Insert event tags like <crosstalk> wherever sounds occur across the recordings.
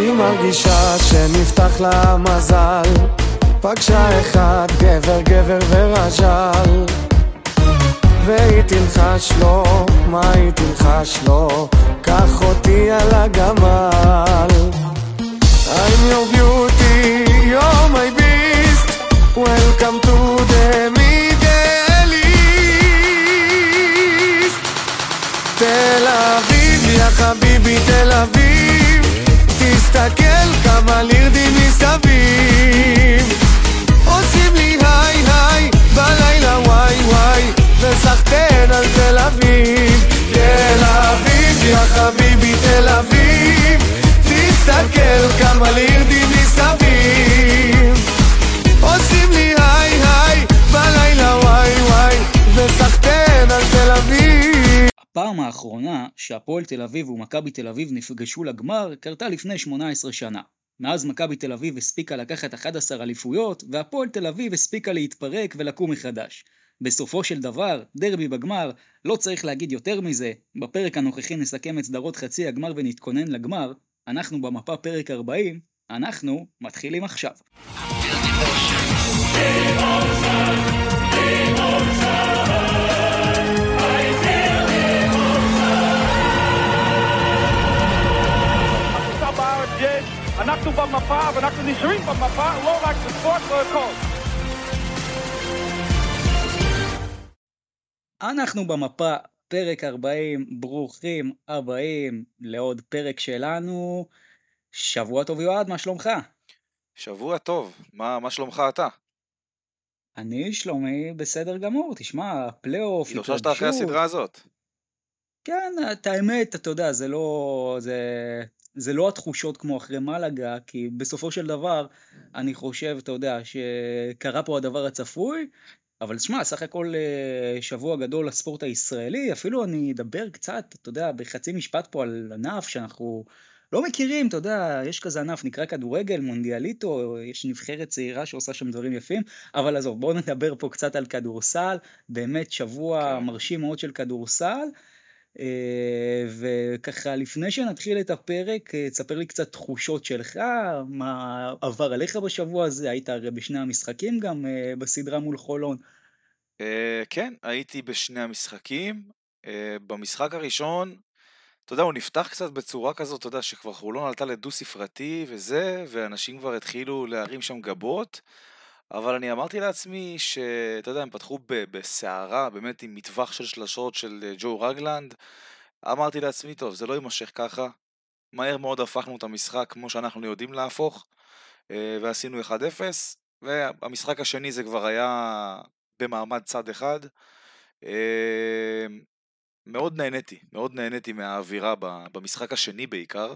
היא מרגישה שנפתח לה מזל. פגשה אחד גבר גבר ורז'ל והיא תלחש לו, מה היא תלחש לו? קח אותי על הגמל. I'm your beauty, תסתכל כמה לירדים מסביב. עושים לי היי היי בלילה וואי וואי וסחטיין על תל אביב. תל אביב, יא חביבי תל אביב. תסתכל כמה לירדים מסביב. עושים לי היי היי בלילה וואי וואי וסחטיין על תל אביב הפעם האחרונה שהפועל תל אביב ומכבי תל אביב נפגשו לגמר קרתה לפני 18 שנה. מאז מכבי תל אביב הספיקה לקחת 11 אליפויות, והפועל תל אביב הספיקה להתפרק ולקום מחדש. בסופו של דבר, דרבי בגמר, לא צריך להגיד יותר מזה, בפרק הנוכחי נסכם את סדרות חצי הגמר ונתכונן לגמר, אנחנו במפה פרק 40, אנחנו מתחילים עכשיו. עכשיו אנחנו במפה ואנחנו נשארים במפה, לא רק בספורט, לא הכל. אנחנו במפה, פרק 40, ברוכים הבאים לעוד פרק שלנו. שבוע טוב יועד, מה שלומך? שבוע טוב, מה, מה שלומך אתה? אני שלומי בסדר גמור, תשמע, הפלייאוף, התאוששת אחרי הסדרה הזאת. כן, את האמת, אתה יודע, זה לא, זה, זה לא התחושות כמו אחרי מלאגה, כי בסופו של דבר, אני חושב, אתה יודע, שקרה פה הדבר הצפוי, אבל שמע, סך הכל אה, שבוע גדול לספורט הישראלי, אפילו אני אדבר קצת, אתה יודע, בחצי משפט פה על ענף שאנחנו לא מכירים, אתה יודע, יש כזה ענף, נקרא כדורגל, מונדיאליטו, יש נבחרת צעירה שעושה שם דברים יפים, אבל עזוב, בואו נדבר פה קצת על כדורסל, באמת שבוע כן. מרשים מאוד של כדורסל. אה, וככה לפני שנתחיל את הפרק, אה, תספר לי קצת תחושות שלך, מה עבר עליך בשבוע הזה, היית הרי בשני המשחקים גם אה, בסדרה מול חולון. כן, הייתי בשני המשחקים. במשחק הראשון, אתה יודע, הוא נפתח קצת בצורה כזאת, אתה יודע, שכבר חולון עלתה לדו ספרתי וזה, ואנשים כבר התחילו להרים שם גבות, אבל אני אמרתי לעצמי שאתה יודע, הם פתחו בסערה, באמת עם מטווח של שלשות של אה, ג'ו רגלנד. אמרתי לעצמי, טוב, זה לא יימשך ככה. מהר מאוד הפכנו את המשחק כמו שאנחנו יודעים להפוך, אה, ועשינו 1-0, והמשחק השני זה כבר היה במעמד צד אחד. אה, מאוד נהניתי, מאוד נהניתי מהאווירה במשחק השני בעיקר,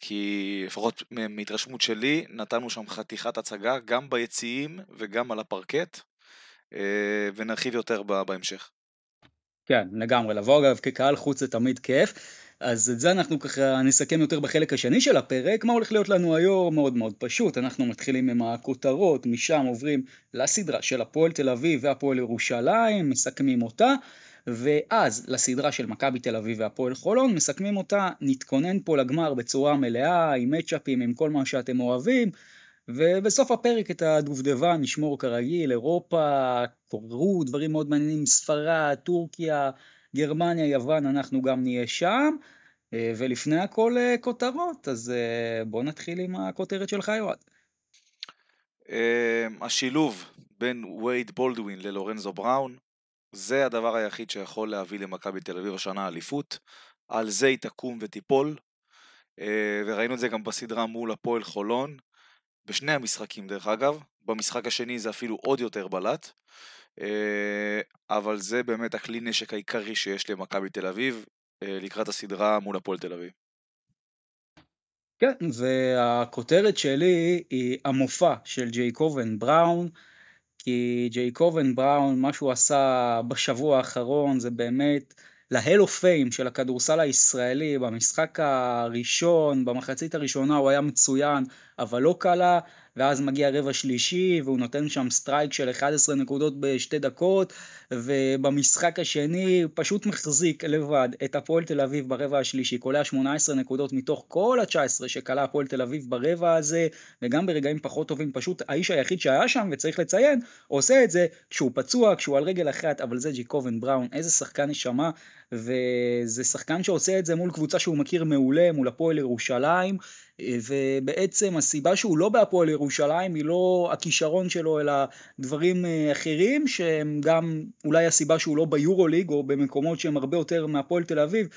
כי לפחות מהתרשמות שלי, נתנו שם חתיכת הצגה גם ביציעים וגם על הפרקט, אה, ונרחיב יותר בהמשך. כן, לגמרי, לבוא אגב כקהל חוץ זה תמיד כיף, אז את זה אנחנו ככה נסכם יותר בחלק השני של הפרק, מה הולך להיות לנו היום? מאוד מאוד פשוט, אנחנו מתחילים עם הכותרות, משם עוברים לסדרה של הפועל תל אביב והפועל ירושלים, מסכמים אותה, ואז לסדרה של מכבי תל אביב והפועל חולון, מסכמים אותה, נתכונן פה לגמר בצורה מלאה, עם מצ'אפים, עם כל מה שאתם אוהבים, ובסוף הפרק את הדובדבן נשמור כרגיל, אירופה, קורו דברים מאוד מעניינים, ספרד, טורקיה, גרמניה, יוון, אנחנו גם נהיה שם. אה, ולפני הכל אה, כותרות, אז אה, בוא נתחיל עם הכותרת שלך, יועד. אה, השילוב בין וייד בולדווין ללורנזו בראון, זה הדבר היחיד שיכול להביא למכבי תל אביב השנה אליפות, על זה היא תקום ותיפול, אה, וראינו את זה גם בסדרה מול הפועל חולון, בשני המשחקים דרך אגב, במשחק השני זה אפילו עוד יותר בלט, אה, אבל זה באמת הכלי נשק העיקרי שיש למכבי תל אביב אה, לקראת הסדרה מול הפועל תל אביב. כן, והכותרת שלי היא המופע של ג'ייקובן בראון, כי ג'ייקובן בראון, מה שהוא עשה בשבוע האחרון זה באמת ל Hall of Fame של הכדורסל הישראלי, במשחק הראשון, במחצית הראשונה הוא היה מצוין, אבל לא קלה, ואז מגיע רבע שלישי, והוא נותן שם סטרייק של 11 נקודות בשתי דקות, ובמשחק השני פשוט מחזיק לבד את הפועל תל אביב ברבע השלישי, קולע 18 נקודות מתוך כל ה-19 שקלע הפועל תל אביב ברבע הזה, וגם ברגעים פחות טובים, פשוט האיש היחיד שהיה שם, וצריך לציין, עושה את זה כשהוא פצוע, כשהוא על רגל אחת, אבל זה ג'יקובן בראון, איזה שחקן נשמה, וזה שחקן שעושה את זה מול קבוצה שהוא מכיר מעולה, מול הפועל ירושלים, ובעצם הסיבה שהוא לא בהפועל ירושלים היא לא הכישרון שלו, אלא דברים אה, אחרים, שהם גם אולי הסיבה שהוא לא ביורוליג, או במקומות שהם הרבה יותר מהפועל תל אביב.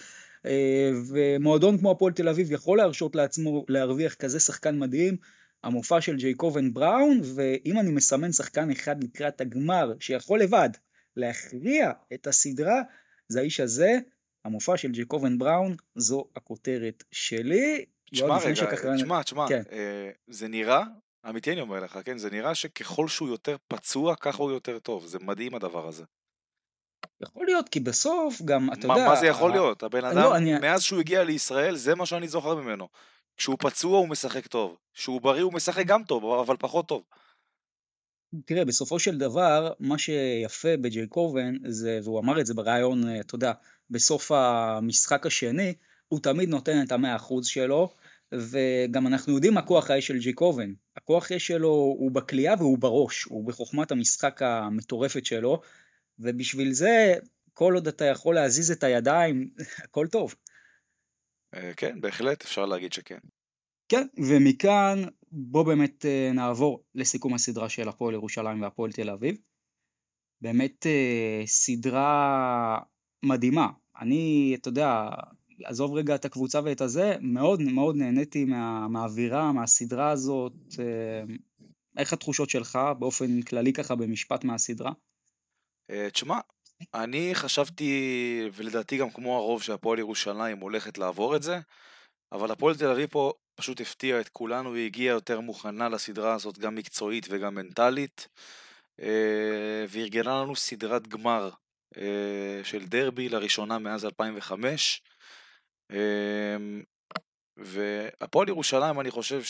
אה, ומועדון כמו הפועל תל אביב יכול להרשות לעצמו להרוויח כזה שחקן מדהים. המופע של ג'ייקובן בראון, ואם אני מסמן שחקן אחד לקראת הגמר שיכול לבד להכריע את הסדרה, זה האיש הזה, המופע של ג'ייקובן בראון, זו הכותרת שלי. תשמע רגע, תשמע, תשמע, כן. אה, זה נראה, אמיתי אני אומר לך, כן, זה נראה שככל שהוא יותר פצוע, ככה הוא יותר טוב, זה מדהים הדבר הזה. יכול להיות, כי בסוף גם, אתה יודע... מה זה יכול להיות? הבן לא, אדם, לא, אני... מאז שהוא הגיע לישראל, זה מה שאני זוכר ממנו. כשהוא פצוע הוא משחק טוב, כשהוא בריא הוא משחק גם טוב, אבל פחות טוב. תראה, בסופו של דבר, מה שיפה בג'ייקובן, זה, והוא אמר את זה בריאיון, אה, אתה יודע, בסוף המשחק השני, הוא תמיד נותן את המאה אחוז שלו, וגם אנחנו יודעים מה כוח האש של ג'ייקובן. הכוח האש שלו הוא בכלייה והוא בראש, הוא בחוכמת המשחק המטורפת שלו, ובשביל זה, כל עוד אתה יכול להזיז את הידיים, <laughs> הכל טוב. אה, כן, בהחלט, אפשר להגיד שכן. כן, ומכאן בוא באמת אה, נעבור לסיכום הסדרה של הפועל ירושלים והפועל תל אביב. באמת אה, סדרה מדהימה. אני, אתה יודע, עזוב רגע את הקבוצה ואת הזה, מאוד מאוד נהניתי מה, מהאווירה, מהסדרה הזאת. איך התחושות שלך באופן כללי ככה במשפט מהסדרה? תשמע, אני חשבתי, ולדעתי גם כמו הרוב שהפועל ירושלים הולכת לעבור את זה, אבל הפועל תל אביב פה פשוט הפתיעה את כולנו והגיעה יותר מוכנה לסדרה הזאת, גם מקצועית וגם מנטלית, אה, וארגנה לנו סדרת גמר אה, של דרבי לראשונה מאז 2005. אה, והפועל ירושלים, אני חושב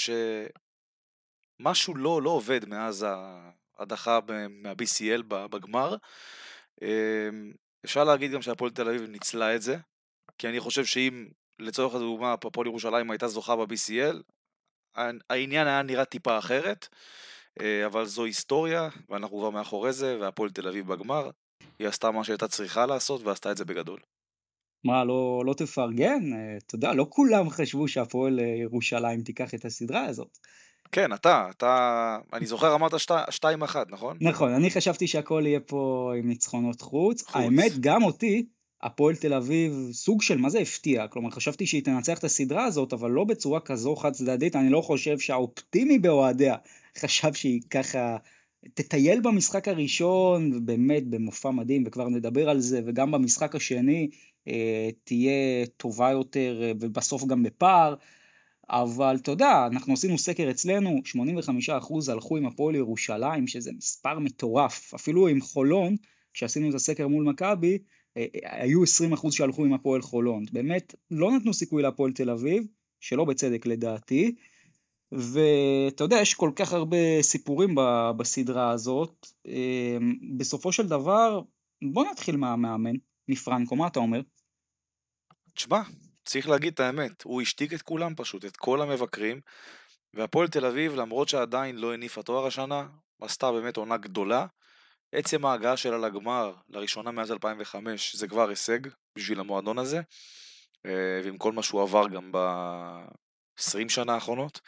שמשהו לא, לא עובד מאז ההדחה מה-BCL בגמר. אפשר להגיד גם שהפועל תל אביב ניצלה את זה, כי אני חושב שאם לצורך הדוגמה, הפועל ירושלים הייתה זוכה ב-BCL, העניין היה נראה טיפה אחרת, אה, אבל זו היסטוריה, ואנחנו כבר מאחורי זה, והפועל תל אביב בגמר, היא עשתה מה שהייתה צריכה לעשות, ועשתה את זה בגדול. מה, לא, לא תפרגן? אתה יודע, לא כולם חשבו שהפועל אה, ירושלים תיקח את הסדרה הזאת. כן, אתה, אתה, אני זוכר אמרת שתיים אחת, נכון? נכון, אני חשבתי שהכל יהיה פה עם ניצחונות חוץ. חוץ. האמת, גם אותי, הפועל תל אביב סוג של מה זה הפתיע, כלומר חשבתי שהיא תנצח את הסדרה הזאת, אבל לא בצורה כזו חד צדדית, אני לא חושב שהאופטימי באוהדיה חשב שהיא ככה תטייל במשחק הראשון, באמת במופע מדהים, וכבר נדבר על זה, וגם במשחק השני אה, תהיה טובה יותר, אה, ובסוף גם בפער. אבל אתה יודע, אנחנו עשינו סקר אצלנו, 85% הלכו עם הפועל ירושלים, שזה מספר מטורף, אפילו עם חולון, כשעשינו את הסקר מול מכבי, היו 20% שהלכו עם הפועל חולון. באמת, לא נתנו סיכוי להפועל תל אביב, שלא בצדק לדעתי, ואתה יודע, יש כל כך הרבה סיפורים בסדרה הזאת. אה, בסופו של דבר, בוא נתחיל מהמאמן, מפרנקו, מה אתה אומר? תשמע, צריך להגיד את האמת, הוא השתיק את כולם פשוט, את כל המבקרים, והפועל תל אביב, למרות שעדיין לא הניפה תואר השנה, עשתה באמת עונה גדולה. עצם ההגעה שלה לגמר, לראשונה מאז 2005, זה כבר הישג בשביל המועדון הזה, אה, ועם כל מה שהוא עבר גם ב-20 שנה האחרונות.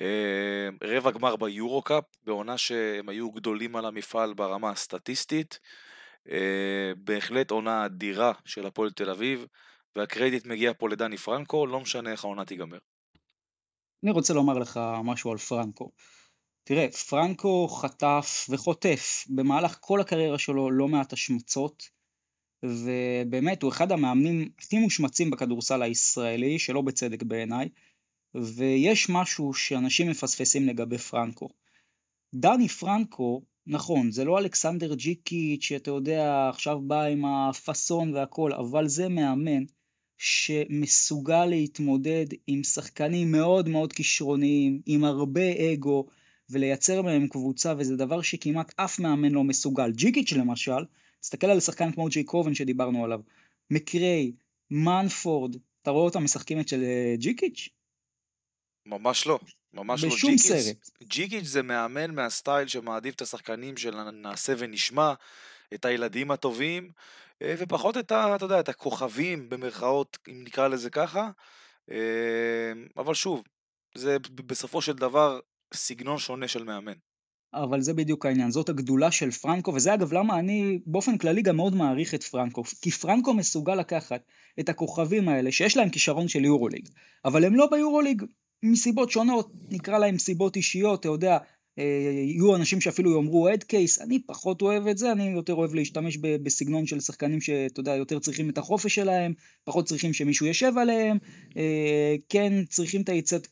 אה, רבע גמר ביורו-קאפ, בעונה שהם היו גדולים על המפעל ברמה הסטטיסטית. אה, בהחלט עונה אדירה של הפועל תל אביב. והקרדיט מגיע פה לדני פרנקו, לא משנה איך העונה תיגמר. אני רוצה לומר לך משהו על פרנקו. תראה, פרנקו חטף וחוטף במהלך כל הקריירה שלו לא מעט השמצות, ובאמת הוא אחד המאמנים הכי מושמצים בכדורסל הישראלי, שלא בצדק בעיניי, ויש משהו שאנשים מפספסים לגבי פרנקו. דני פרנקו, נכון, זה לא אלכסנדר ג'יקיץ' שאתה יודע, עכשיו בא עם הפאסון והכל, אבל זה מאמן שמסוגל להתמודד עם שחקנים מאוד מאוד כישרוניים, עם הרבה אגו, ולייצר מהם קבוצה, וזה דבר שכמעט אף מאמן לא מסוגל. ג'יקיץ' למשל, תסתכל על שחקן כמו ג'יי קובן שדיברנו עליו, מקריי, מנפורד, אתה רואה אותם משחקים אצל אה, ג'יקיץ'? ממש לא, ממש לא. בשום סרט. ג'יקיץ' זה מאמן מהסטייל שמעדיף את השחקנים של נעשה ונשמע, את הילדים הטובים, אה, ופחות את ה... אתה יודע, את הכוכבים במרכאות, אם נקרא לזה ככה. אה, אבל שוב, זה בסופו של דבר סגנון שונה של מאמן. אבל זה בדיוק העניין, זאת הגדולה של פרנקו, וזה אגב למה אני באופן כללי גם מאוד מעריך את פרנקו, כי פרנקו מסוגל לקחת את הכוכבים האלה שיש להם כישרון של יורוליג, אבל הם לא ביורוליג מסיבות שונות, נקרא להם סיבות אישיות, אתה יודע, יהיו אנשים שאפילו יאמרו אד קייס, אני פחות אוהב את זה, אני יותר אוהב להשתמש בסגנון של שחקנים שאתה יודע, יותר צריכים את החופש שלהם, פחות צריכים שמישהו יושב עליהם, אה, כן צריכים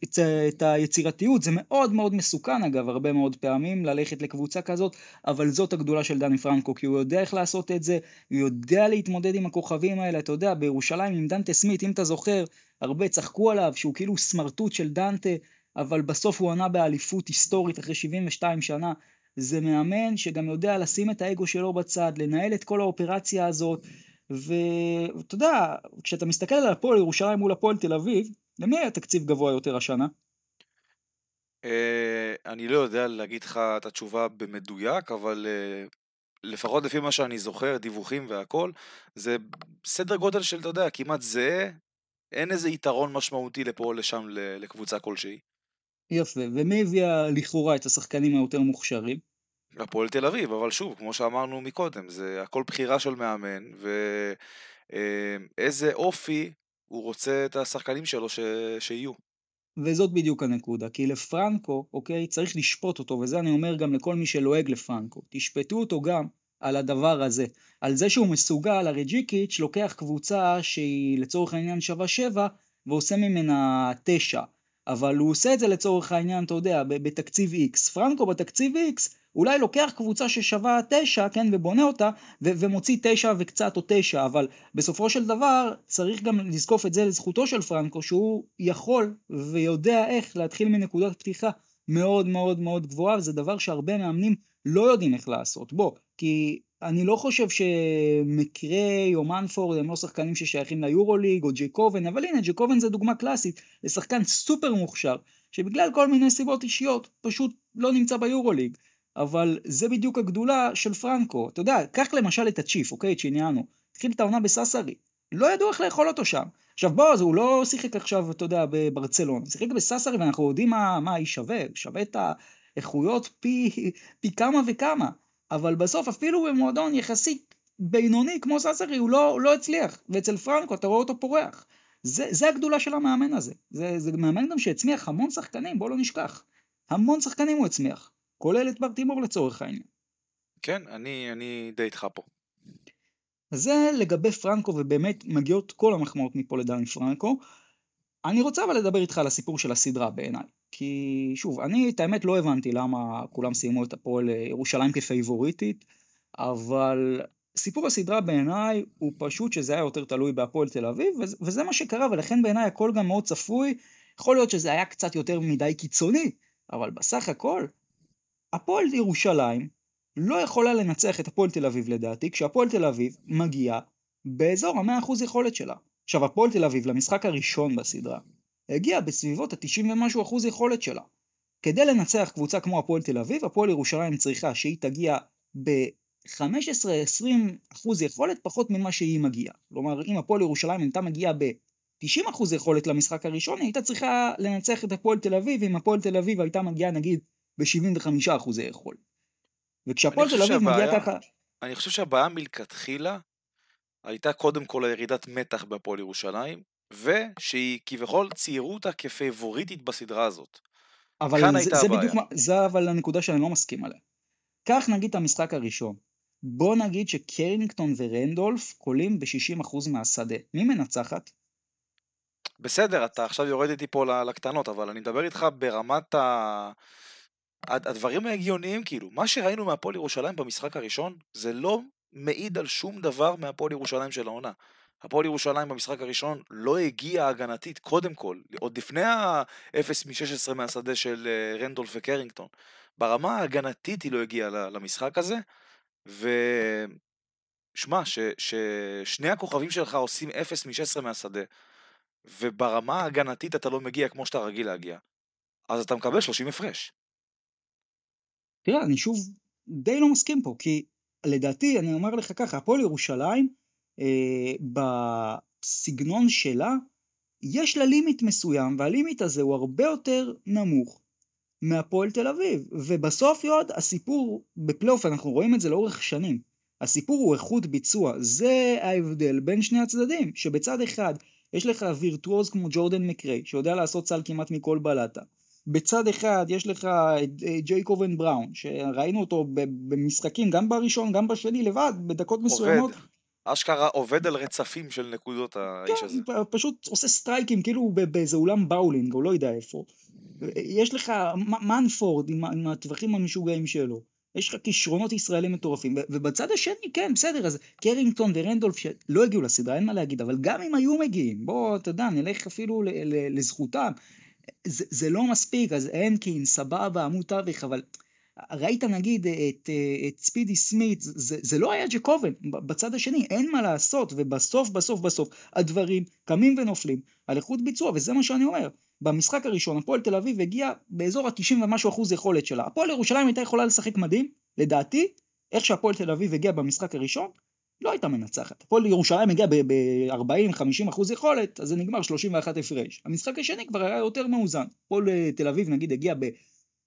את היצירתיות, זה מאוד מאוד מסוכן אגב, הרבה מאוד פעמים ללכת לקבוצה כזאת, אבל זאת הגדולה של דני פרנקו, כי הוא יודע איך לעשות את זה, הוא יודע להתמודד עם הכוכבים האלה, אתה יודע, בירושלים עם דנטה סמית, אם אתה זוכר, הרבה צחקו עליו שהוא כאילו סמרטוט של דנטה, אבל בסוף הוא ענה באליפות היסטורית אחרי 72 שנה. זה מאמן שגם יודע לשים את האגו שלו בצד, לנהל את כל האופרציה הזאת, ואתה יודע, כשאתה מסתכל על הפועל ירושלים מול הפועל תל אביב, למי היה תקציב גבוה יותר השנה? אה, אני לא יודע להגיד לך את התשובה במדויק, אבל אה, לפחות לפי מה שאני זוכר, דיווחים והכל, זה סדר גודל של, אתה יודע, כמעט זהה, אין איזה יתרון משמעותי לפה או לשם לקבוצה כלשהי. יפה, ומי הביאה לכאורה את השחקנים היותר מוכשרים? הפועל תל אביב, אבל שוב, כמו שאמרנו מקודם, זה הכל בחירה של מאמן, ואיזה אופי הוא רוצה את השחקנים שלו ש... שיהיו. וזאת בדיוק הנקודה, כי לפרנקו, אוקיי, צריך לשפוט אותו, וזה אני אומר גם לכל מי שלועג לפרנקו, תשפטו אותו גם על הדבר הזה, על זה שהוא מסוגל, הרי ג'יקיץ' לוקח קבוצה שהיא לצורך העניין שווה שבע, ועושה ממנה תשע. אבל הוא עושה את זה לצורך העניין, אתה יודע, בתקציב X. פרנקו בתקציב X אולי לוקח קבוצה ששווה 9, כן, ובונה אותה, ו- ומוציא 9 וקצת או 9, אבל בסופו של דבר צריך גם לזקוף את זה לזכותו של פרנקו, שהוא יכול ויודע איך להתחיל מנקודת פתיחה מאוד מאוד מאוד גבוהה, וזה דבר שהרבה מאמנים לא יודעים איך לעשות. בוא, כי אני לא חושב שמקריי או מנפורד הם לא שחקנים ששייכים ליורוליג או ג'קובן, אבל הנה ג'קובן זה דוגמה קלאסית לשחקן סופר מוכשר, שבגלל כל מיני סיבות אישיות פשוט לא נמצא ביורוליג. אבל זה בדיוק הגדולה של פרנקו. אתה יודע, קח למשל את הצ'יף, אוקיי, צ'יניאנו. התחיל את העונה בססרי. לא ידעו איך לאכול אותו שם. עכשיו בוא, הוא לא שיחק עכשיו, אתה יודע, בברצלון. הוא שיחק בססרי ואנחנו יודעים מה, מה האיש שווה. שווה את האיכויות פי, פי כמה וכמה. אבל בסוף אפילו במועדון יחסית בינוני כמו ססרי הוא לא, הוא לא הצליח, ואצל פרנקו אתה רואה אותו פורח. זה, זה הגדולה של המאמן הזה. זה, זה מאמן גם שהצמיח המון שחקנים, בוא לא נשכח. המון שחקנים הוא הצמיח, כולל את ברטימור לצורך העניין. כן, אני, אני די איתך פה. זה לגבי פרנקו, ובאמת מגיעות כל המחמאות מפה לדני פרנקו. אני רוצה אבל לדבר איתך על הסיפור של הסדרה בעיניי. כי שוב, אני את האמת לא הבנתי למה כולם סיימו את הפועל ירושלים כפייבוריטית, אבל סיפור הסדרה בעיניי הוא פשוט שזה היה יותר תלוי בהפועל תל אביב, וזה מה שקרה, ולכן בעיניי הכל גם מאוד צפוי. יכול להיות שזה היה קצת יותר מדי קיצוני, אבל בסך הכל, הפועל ירושלים לא יכולה לנצח את הפועל תל אביב לדעתי, כשהפועל תל אביב מגיעה באזור המאה אחוז יכולת שלה. עכשיו, הפועל תל אביב למשחק הראשון בסדרה, הגיעה בסביבות ה-90 ומשהו אחוז יכולת שלה. כדי לנצח קבוצה כמו הפועל תל אביב, הפועל ירושלים צריכה שהיא תגיע ב-15-20 אחוז יכולת פחות ממה שהיא מגיעה. כלומר, אם הפועל ירושלים הייתה מגיעה ב-90 אחוז יכולת למשחק הראשון, היא הייתה צריכה לנצח את הפועל תל אביב, אם הפועל תל אביב הייתה מגיעה נגיד ב-75 אחוזי יכולת. וכשהפועל תל אביב מגיעה ככה... אני חושב שהבעיה מלכתחילה הייתה קודם כל הירידת מתח בהפועל ירושלים, ושהיא כביכול ציירו אותה כפייבוריטית בסדרה הזאת. אבל כאן זה, הייתה זה הבעיה. בדיוק, זה אבל הנקודה שאני לא מסכים עליה. קח נגיד את המשחק הראשון. בוא נגיד שקרינגטון ורנדולף קולים ב-60% מהשדה. מי מנצחת? בסדר, אתה עכשיו יורד איתי פה לקטנות, אבל אני מדבר איתך ברמת ה... הדברים ההגיוניים, כאילו, מה שראינו מהפועל ירושלים במשחק הראשון, זה לא מעיד על שום דבר מהפועל ירושלים של העונה. הפועל ירושלים במשחק הראשון לא הגיעה הגנתית, קודם כל, עוד לפני ה-0 מ-16 מהשדה של אה, רנדולף וקרינגטון. ברמה ההגנתית היא לא הגיעה למשחק הזה, ו... שמע, ששני הכוכבים שלך עושים 0 מ-16 מהשדה, וברמה ההגנתית אתה לא מגיע כמו שאתה רגיל להגיע, אז אתה מקבל 30 הפרש. תראה, אני שוב די לא מסכים פה, כי לדעתי, אני אומר לך ככה, הפועל ירושלים, בסגנון שלה, יש לה לימיט מסוים, והלימיט הזה הוא הרבה יותר נמוך מהפועל תל אביב. ובסוף, יוד, הסיפור בפלייאוף, אנחנו רואים את זה לאורך שנים. הסיפור הוא איכות ביצוע, זה ההבדל בין שני הצדדים, שבצד אחד יש לך וירטואוז כמו ג'ורדן מקריי, שיודע לעשות סל כמעט מכל בלטה. בצד אחד יש לך את אה, ג'ייקובן בראון, שראינו אותו במשחקים, גם בראשון, גם בשני, לבד, בדקות מסוימות. אשכרה עובד על רצפים של נקודות האיש כן, הזה. פשוט עושה סטרייקים, כאילו באיזה אולם באולינג, או לא יודע איפה. יש לך מנפורד עם, עם הטווחים המשוגעים שלו. יש לך כישרונות ישראלים מטורפים, ובצד השני, כן, בסדר, אז קרינגטון ורנדולף שלא הגיעו לסדרה, אין מה להגיד, אבל גם אם היו מגיעים, בוא, אתה יודע, נלך אפילו לזכותם, זה, זה לא מספיק, אז הנקין, סבבה, עמוד תווך, אבל ראית נגיד את, את ספידי סמית, זה, זה לא היה ג'קובן, בצד השני, אין מה לעשות, ובסוף, בסוף, בסוף, הדברים קמים ונופלים על איכות ביצוע, וזה מה שאני אומר. במשחק הראשון, הפועל תל אביב הגיע באזור ה-90 ומשהו אחוז יכולת שלה. הפועל ירושלים הייתה יכולה לשחק מדהים, לדעתי, איך שהפועל תל אביב הגיע במשחק הראשון, לא הייתה מנצחת. הפועל ירושלים הגיע ב-40-50 אחוז יכולת, אז זה נגמר 31 הפרש. המשחק השני כבר היה יותר מאוזן. הפועל אה, תל אביב נגיד הגיע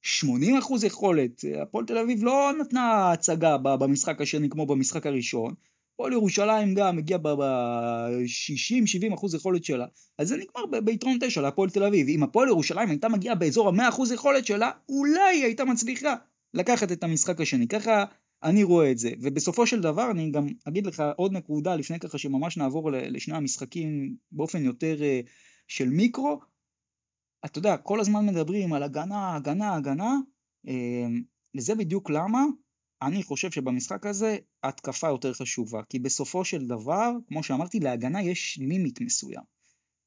ב-80 אחוז יכולת, הפועל תל אביב לא נתנה הצגה במשחק השני כמו במשחק הראשון. הפועל ירושלים גם הגיע ב-60-70 אחוז יכולת שלה, אז זה נגמר ביתרון 9 להפועל תל אביב. אם הפועל ירושלים הייתה מגיעה באזור ה-100 אחוז יכולת שלה, אולי היא הייתה מצליחה לקחת את המשחק השני. ככה אני רואה את זה, ובסופו של דבר אני גם אגיד לך עוד נקודה לפני ככה שממש נעבור לשני המשחקים באופן יותר אה, של מיקרו. אתה יודע, כל הזמן מדברים על הגנה, הגנה, הגנה, אה, וזה בדיוק למה אני חושב שבמשחק הזה התקפה יותר חשובה, כי בסופו של דבר, כמו שאמרתי, להגנה יש לימיט מסוים.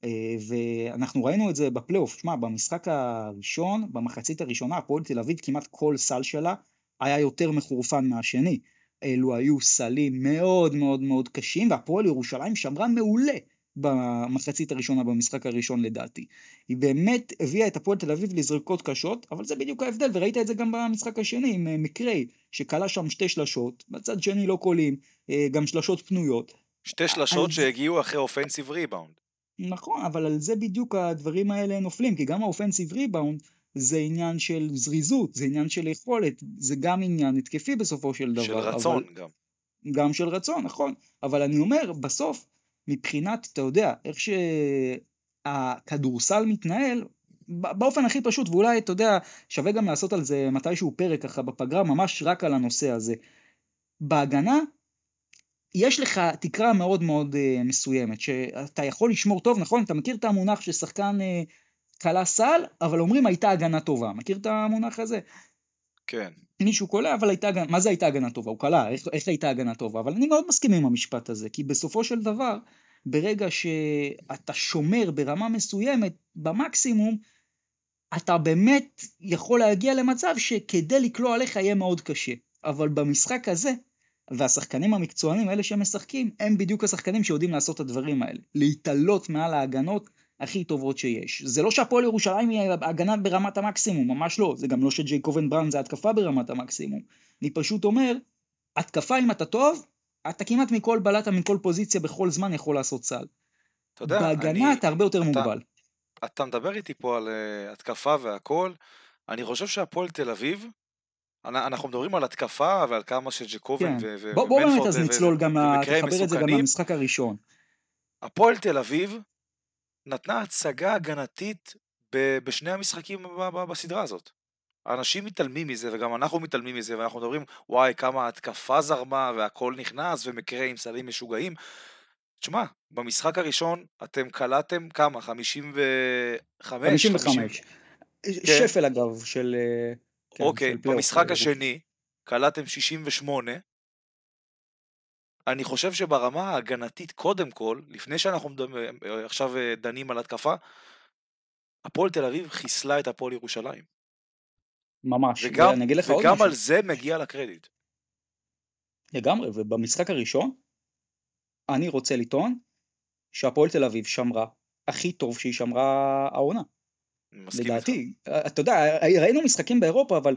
אה, ואנחנו ראינו את זה בפלייאוף, שמע, במשחק הראשון, במחצית הראשונה, הפועל תל אביב כמעט כל סל שלה היה יותר מחורפן מהשני. אלו היו סלים מאוד מאוד מאוד קשים, והפועל ירושלים שמרה מעולה במחצית הראשונה במשחק הראשון לדעתי. היא באמת הביאה את הפועל תל אביב לזריקות קשות, אבל זה בדיוק ההבדל, וראית את זה גם במשחק השני עם אה, מקריי, שכלה שם שתי שלשות, בצד שני לא קולים, אה, גם שלשות פנויות. שתי שלשות אז... שהגיעו אחרי אופנסיב ריבאונד. נכון, אבל על זה בדיוק הדברים האלה נופלים, כי גם האופנסיב ריבאונד זה עניין של זריזות, זה עניין של יכולת, זה גם עניין התקפי בסופו של דבר. של רצון אבל... גם. גם של רצון, נכון. אבל אני אומר, בסוף, מבחינת, אתה יודע, איך שהכדורסל מתנהל, באופן הכי פשוט, ואולי, אתה יודע, שווה גם לעשות על זה מתישהו פרק ככה בפגרה, ממש רק על הנושא הזה. בהגנה, יש לך תקרה מאוד מאוד uh, מסוימת, שאתה יכול לשמור טוב, נכון? אתה מכיר את המונח ששחקן uh, קלה סל, אבל אומרים הייתה הגנה טובה. מכיר את המונח הזה? כן. מישהו קולע, אבל הייתה מה זה הייתה הגנה טובה? הוא קלע, איך, איך הייתה הגנה טובה? אבל אני מאוד מסכים עם המשפט הזה, כי בסופו של דבר, ברגע שאתה שומר ברמה מסוימת, במקסימום, אתה באמת יכול להגיע למצב שכדי לקלוע עליך יהיה מאוד קשה. אבל במשחק הזה, והשחקנים המקצוענים, אלה שמשחקים, הם בדיוק השחקנים שיודעים לעשות את הדברים האלה. להתעלות מעל ההגנות הכי טובות שיש. זה לא שהפועל ירושלים היא הגנה ברמת המקסימום, ממש לא. זה גם לא שג'ייקובן בראון זה התקפה ברמת המקסימום. אני פשוט אומר, התקפה אם אתה טוב, אתה כמעט מכל בלטה, מכל פוזיציה, בכל זמן יכול לעשות סל. אתה יודע, בהגנה אני, אתה הרבה יותר אתה, מוגבל. אתה מדבר איתי פה על uh, התקפה והכל, אני חושב שהפועל תל אביב, אנחנו מדברים על התקפה ועל כמה שג'קובן כן. ומנפורד בוא, בוא באמת אז נצלול גם, תחבר את זה גם למשחק הראשון. הפועל תל אביב נתנה הצגה הגנתית בשני המשחקים בסדרה הזאת. אנשים מתעלמים מזה, וגם אנחנו מתעלמים מזה, ואנחנו מדברים, וואי, כמה התקפה זרמה, והכל נכנס, ומקרה עם סלים משוגעים. תשמע, במשחק הראשון אתם קלעתם כמה? 55? 55. כן. שפל אגב, של... אה, כן, אוקיי, של במשחק השני קלעתם 68, אני חושב שברמה ההגנתית קודם כל, לפני שאנחנו מדבר, עכשיו אה, דנים על התקפה, הפועל תל אביב חיסלה את הפועל ירושלים. ממש, וגם, ואני אגיד לך עוד וגם. על זה מגיע לה קרדיט. לגמרי, ובמשחק הראשון, אני רוצה לטעון שהפועל תל אביב שמרה הכי טוב שהיא שמרה העונה. מסכים איתך. לדעתי, אתה יודע, ראינו משחקים באירופה, אבל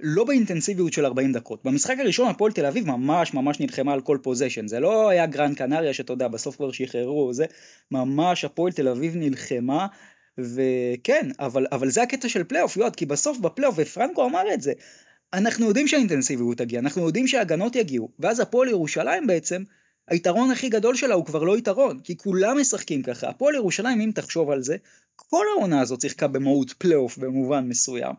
לא באינטנסיביות של 40 דקות. במשחק הראשון הפועל תל אביב ממש ממש נלחמה על כל פוזיישן. זה לא היה גרנד קנריה שאתה יודע, בסוף כבר שחררו, זה ממש הפועל תל אביב נלחמה. וכן, אבל, אבל זה הקטע של פלייאוף, יועד, כי בסוף בפלייאוף, ופרנקו אמר את זה, אנחנו יודעים שהאינטנסיביות תגיע, אנחנו יודעים שההגנות יגיעו, ואז הפועל ירושלים בעצם, היתרון הכי גדול שלה הוא כבר לא יתרון, כי כולם משחקים ככה. הפועל ירושלים, אם תחשוב על זה, כל העונה הזאת שיחקה במהות פלייאוף במובן מסוים.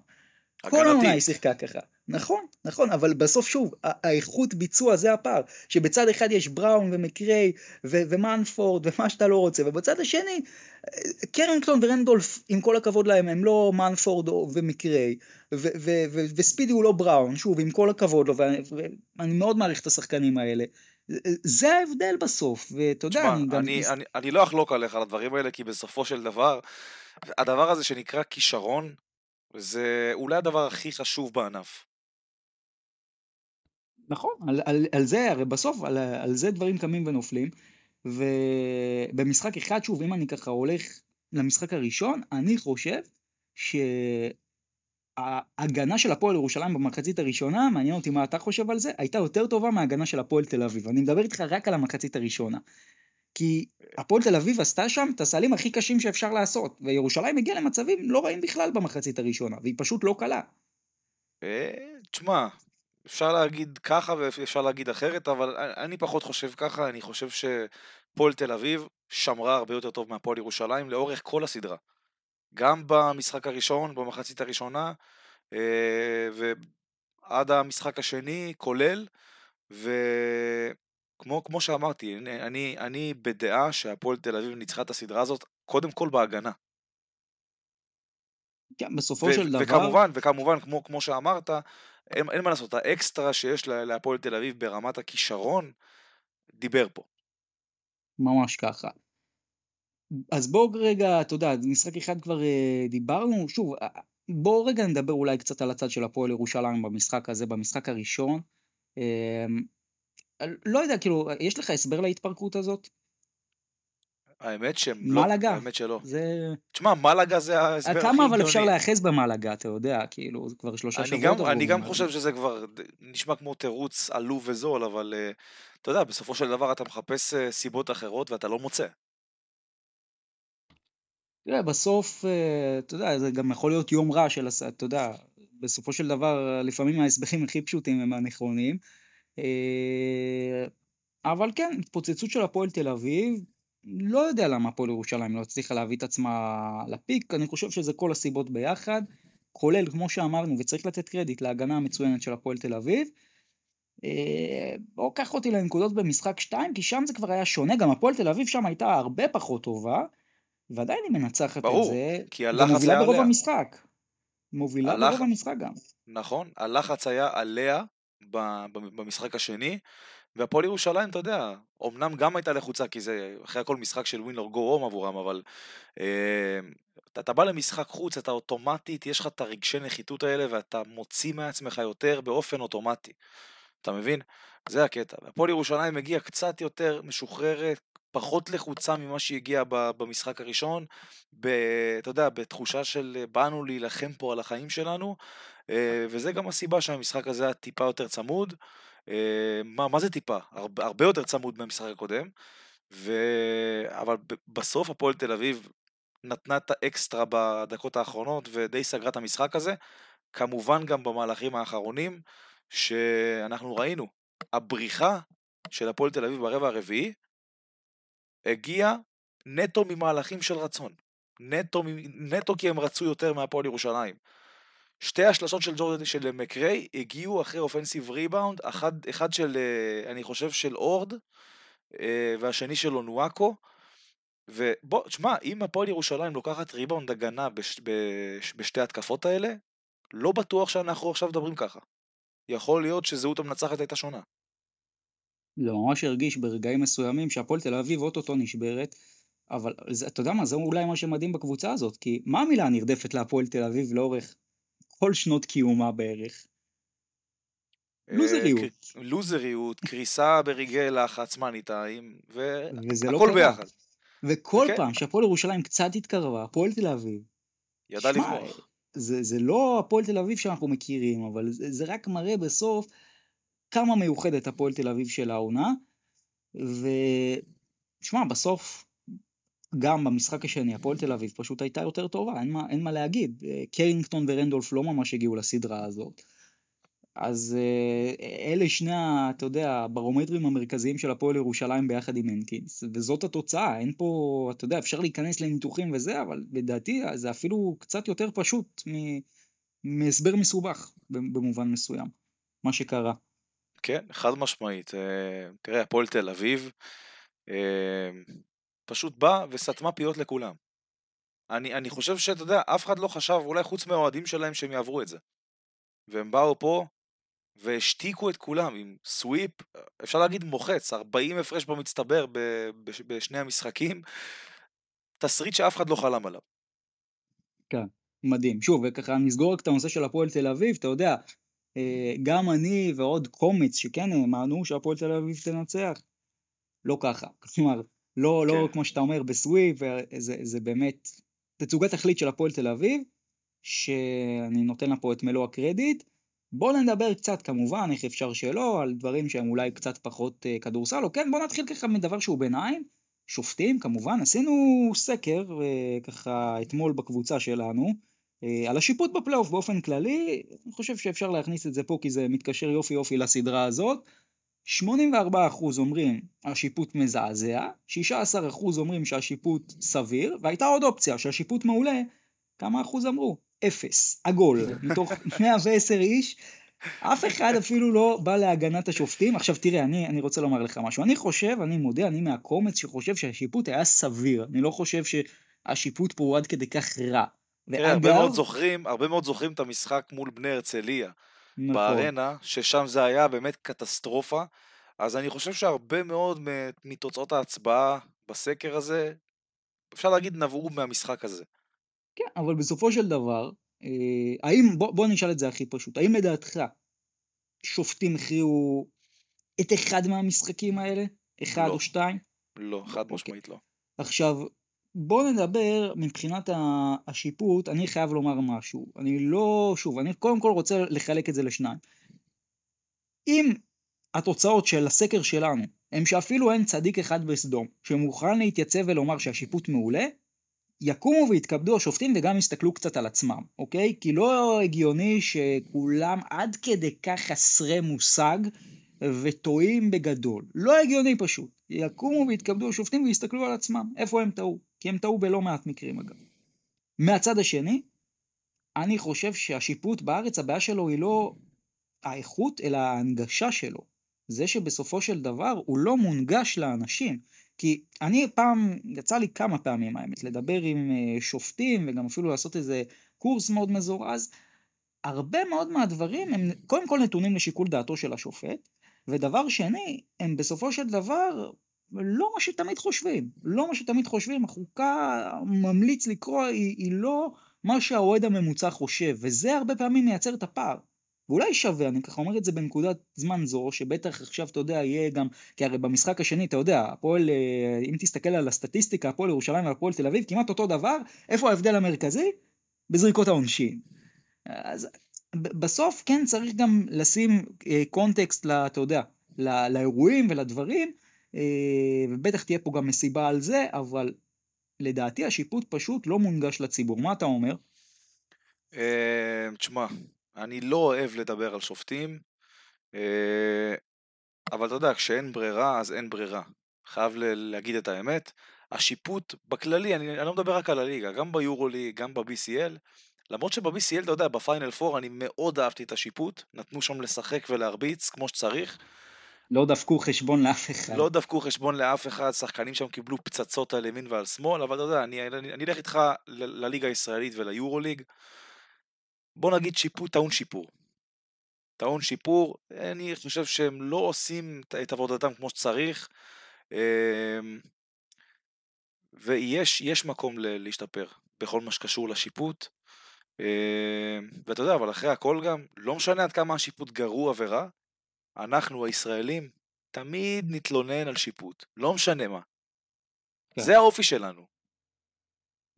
כל העונה היא שיחקה ככה. נכון, נכון, אבל בסוף שוב, האיכות ביצוע זה הפער, שבצד אחד יש בראון ומקריי ו- ומנפורד ומה שאתה לא רוצה, ובצד השני, קרנגטון ורנדולף, עם כל הכבוד להם, הם לא מנפורד ומקריי, ו- ו- ו- וספידי הוא לא בראון, שוב, עם כל הכבוד לו, ואני מאוד מעריך את השחקנים האלה. זה ההבדל בסוף, ואתה יודע, אני גם... אני, אני, אני לא אחלוק עליך על הדברים האלה, כי בסופו של דבר, הדבר הזה שנקרא כישרון, זה אולי הדבר הכי חשוב בענף. נכון, על, על, על זה, הרי בסוף, על, על זה דברים קמים ונופלים, ובמשחק אחד, שוב, אם אני ככה הולך למשחק הראשון, אני חושב שההגנה של הפועל ירושלים במחצית הראשונה, מעניין אותי מה אתה חושב על זה, הייתה יותר טובה מההגנה של הפועל תל אביב. אני מדבר איתך רק על המחצית הראשונה. כי הפועל תל אביב עשתה שם את הסלים הכי קשים שאפשר לעשות, וירושלים הגיעה למצבים לא רעים בכלל במחצית הראשונה, והיא פשוט לא קלה. אה, תשמע, אפשר להגיד ככה ואפשר להגיד אחרת, אבל אני פחות חושב ככה, אני חושב שפועל תל אביב שמרה הרבה יותר טוב מהפועל ירושלים לאורך כל הסדרה. גם במשחק הראשון, במחצית הראשונה, אה, ועד המשחק השני, כולל, וכמו כמו שאמרתי, אני, אני בדעה שהפועל תל אביב ניצחה את הסדרה הזאת, קודם כל בהגנה. כן, בסופו של דבר... וכמובן, וכמובן, כמו, כמו שאמרת, אין, אין מה לעשות, האקסטרה שיש להפועל תל אביב ברמת הכישרון, דיבר פה. ממש ככה. אז בואו רגע, אתה יודע, משחק אחד כבר אה, דיברנו, שוב, אה, בואו רגע נדבר אולי קצת על הצד של הפועל ירושלים במשחק הזה, במשחק הראשון. אה, לא יודע, כאילו, יש לך הסבר להתפרקות הזאת? האמת שלא, מלאגה. האמת שלא. זה... תשמע, מלאגה זה ההסבר הכי כמה אבל הגיוני. אפשר להיאחז במלאגה, אתה יודע, כאילו, זה כבר שלושה אני שבועות. גם, עברו אני גם. חושב שזה כבר נשמע כמו תירוץ עלוב וזול, אבל uh, אתה יודע, בסופו של דבר אתה מחפש uh, סיבות אחרות ואתה לא מוצא. תראה, בסוף, אה, אתה יודע, זה גם יכול להיות יום רע של, הס- אתה יודע, בסופו של דבר, לפעמים ההסברים הכי פשוטים הם הנכונים. אה, אבל כן, התפוצצות של הפועל תל אביב, לא יודע למה הפועל ירושלים לא הצליחה להביא את עצמה לפיק, אני חושב שזה כל הסיבות ביחד, כולל, כמו שאמרנו, וצריך לתת קרדיט להגנה המצוינת של הפועל תל אביב. אה, בוא קח אותי לנקודות במשחק 2, כי שם זה כבר היה שונה, גם הפועל תל אביב שם הייתה הרבה פחות טובה, ועדיין היא מנצחת ברור, את זה, כי הלחץ ומובילה היה ברוב עליה. המשחק. מובילה הלח- ברוב המשחק גם. נכון, הלחץ היה עליה במשחק השני, והפועל ירושלים, אתה יודע, אמנם גם הייתה לחוצה, כי זה אחרי הכל משחק של ווין או גו הום עבורם, אבל אה, אתה, בא למשחק חוץ, אתה אוטומטית, יש לך את הרגשי נחיתות האלה, ואתה מוציא מעצמך יותר באופן אוטומטי. אתה מבין? זה הקטע. והפועל ירושלים הגיעה קצת יותר משוחררת, פחות לחוצה ממה שהיא הגיעה במשחק הראשון, ב, אתה יודע, בתחושה של באנו להילחם פה על החיים שלנו, וזה גם הסיבה שהמשחק הזה היה טיפה יותר צמוד. אה, מה, מה זה טיפה? הרבה, הרבה יותר צמוד מהמשחק הקודם, ו... אבל בסוף הפועל תל אביב נתנה את האקסטרה בדקות האחרונות ודי סגרה את המשחק הזה. כמובן גם במהלכים האחרונים שאנחנו ראינו, הבריחה של הפועל תל אביב ברבע הרביעי הגיעה נטו ממהלכים של רצון. נטו, נטו כי הם רצו יותר מהפועל ירושלים. שתי השלשות של ג'ורדן של מקריי הגיעו אחרי אופנסיב ריבאונד, אחד, אחד של, אה, אני חושב, של אורד, אה, והשני של אונואקו. ובוא, תשמע, אם הפועל ירושלים לוקחת ריבאונד הגנה בש, בש, בשתי התקפות האלה, לא בטוח שאנחנו עכשיו מדברים ככה. יכול להיות שזהות המנצחת הייתה שונה. זה ממש הרגיש ברגעים מסוימים שהפועל תל אביב אוטוטו נשברת, אבל אתה יודע מה, זה אולי מה שמדהים בקבוצה הזאת, כי מה המילה הנרדפת להפועל תל אביב לאורך כל שנות קיומה בערך? אה, לוזריות. ק- לוזריות, קריסה ברגעי לחץ, לא והכל קרה. ביחד. וכל. פעם שהפועל ירושלים קצת התקרבה, הפועל תל אביב, ידע לברוח. זה, זה לא הפועל תל אביב שאנחנו מכירים, אבל זה, זה רק מראה בסוף כמה מיוחדת הפועל תל אביב של העונה. ושמע, בסוף, גם במשחק השני, הפועל תל אביב פשוט הייתה יותר טובה, אין מה, אין מה להגיד. אה, קרינגטון ורנדולף לא ממש הגיעו לסדרה הזאת. אז אה, אלה שני, אתה יודע, הברומטרים המרכזיים של הפועל ירושלים ביחד עם הנקינס, וזאת התוצאה, אין פה, אתה יודע, אפשר להיכנס לניתוחים וזה, אבל לדעתי זה אפילו קצת יותר פשוט מ- מהסבר מסובך במובן מסוים, מה שקרה. כן, חד משמעית. אה, תראה, הפועל תל אביב אה, פשוט בא וסתמה פיות לכולם. אני, אני חושב שאתה יודע, אף אחד לא חשב, אולי חוץ מהאוהדים שלהם, שהם יעברו את זה. והם באו פה והשתיקו את כולם עם סוויפ, אפשר להגיד מוחץ, 40 הפרש במצטבר ב- בש- בשני המשחקים, תסריט שאף אחד לא חלם עליו. מדהים. שוב, וככה נסגור רק את הנושא של הפועל תל אביב, אתה יודע, אה, גם אני ועוד קומץ שכן האמנו שהפועל תל אביב תנצח, לא ככה. כלומר, לא, לא כן. כמו שאתה אומר בסוויפ, זה, זה באמת תצוגת תכלית של הפועל תל אביב, שאני נותן לה פה את מלוא הקרדיט. בואו נדבר קצת כמובן, איך אפשר שלא, על דברים שהם אולי קצת פחות אה, כדורסל, או כן, בואו נתחיל ככה מדבר שהוא ביניים. שופטים כמובן, עשינו סקר אה, ככה אתמול בקבוצה שלנו אה, על השיפוט בפלייאוף באופן כללי, אני חושב שאפשר להכניס את זה פה כי זה מתקשר יופי יופי לסדרה הזאת. 84% אומרים השיפוט מזעזע, 16% אומרים שהשיפוט סביר, והייתה עוד אופציה שהשיפוט מעולה, כמה אחוז אמרו? אפס, עגול, <laughs> מתוך 110 איש, אף אחד אפילו לא בא להגנת השופטים. עכשיו תראה, אני, אני רוצה לומר לך משהו. אני חושב, אני מודה, אני מהקומץ שחושב שהשיפוט היה סביר. אני לא חושב שהשיפוט פה הוא עד כדי כך רע. תראה, הרבה מאוד זוכרים, הרבה מאוד זוכרים את המשחק מול בני הרצליה נכון, בארנה, ששם זה היה באמת קטסטרופה. אז אני חושב שהרבה מאוד מתוצאות ההצבעה בסקר הזה, אפשר להגיד נבעו מהמשחק הזה. כן, אבל בסופו של דבר, אה, האם, בוא, בוא נשאל את זה הכי פשוט, האם לדעתך שופטים הכריעו את אחד מהמשחקים האלה? אחד לא. או שתיים? לא, חד אוקיי. משמעית לא. עכשיו, בוא נדבר מבחינת השיפוט, אני חייב לומר משהו. אני לא, שוב, אני קודם כל רוצה לחלק את זה לשניים. אם התוצאות של הסקר שלנו הם שאפילו אין צדיק אחד בסדום שמוכן להתייצב ולומר שהשיפוט מעולה, יקומו ויתכבדו השופטים וגם יסתכלו קצת על עצמם, אוקיי? כי לא הגיוני שכולם עד כדי כך חסרי מושג וטועים בגדול. לא הגיוני פשוט. יקומו ויתכבדו השופטים ויסתכלו על עצמם, איפה הם טעו. כי הם טעו בלא מעט מקרים אגב. מהצד השני, אני חושב שהשיפוט בארץ, הבעיה שלו היא לא האיכות, אלא ההנגשה שלו. זה שבסופו של דבר הוא לא מונגש לאנשים. כי אני פעם, יצא לי כמה פעמים האמת, לדבר עם אה, שופטים וגם אפילו לעשות איזה קורס מאוד מזורז. הרבה מאוד מהדברים הם קודם כל נתונים לשיקול דעתו של השופט, ודבר שני, הם בסופו של דבר לא מה שתמיד חושבים. לא מה שתמיד חושבים, החוקה ממליץ לקרוא היא, היא לא מה שהאוהד הממוצע חושב, וזה הרבה פעמים מייצר את הפער. ואולי שווה, אני ככה אומר את זה בנקודת זמן זו, שבטח עכשיו, אתה יודע, יהיה גם, כי הרי במשחק השני, אתה יודע, הפועל, אה, אם תסתכל על הסטטיסטיקה, הפועל ירושלים והפועל תל אביב, כמעט אותו דבר, איפה ההבדל המרכזי? בזריקות העונשין. אז בסוף כן צריך גם לשים אה, קונטקסט, לה, אתה יודע, לא, לאירועים ולדברים, אה, ובטח תהיה פה גם מסיבה על זה, אבל לדעתי השיפוט פשוט לא מונגש לציבור. מה אתה אומר? אה, תשמע, אני לא אוהב לדבר על שופטים, אה, אבל אתה יודע, כשאין ברירה, אז אין ברירה. חייב להגיד את האמת. השיפוט בכללי, אני, אני לא מדבר רק על הליגה, גם ביורוליג, גם ב-BCL, למרות שב-BCL, אתה יודע, בפיינל 4 אני מאוד אהבתי את השיפוט, נתנו שם לשחק ולהרביץ כמו שצריך, לא דפקו חשבון לאף אחד. לא דפקו חשבון לאף אחד, שחקנים שם קיבלו פצצות על ימין ועל שמאל, אבל אתה יודע, אני, אני, אני אלך איתך לליגה הישראלית וליורוליג. בוא נגיד שיפוט טעון שיפור. טעון שיפור, אני חושב שהם לא עושים את עבודתם כמו שצריך, אמ, ויש מקום להשתפר בכל מה שקשור לשיפוט. אמ, ואתה יודע, אבל אחרי הכל גם, לא משנה עד כמה השיפוט גרוע ורע, אנחנו הישראלים תמיד נתלונן על שיפוט, לא משנה מה. כן. זה האופי שלנו.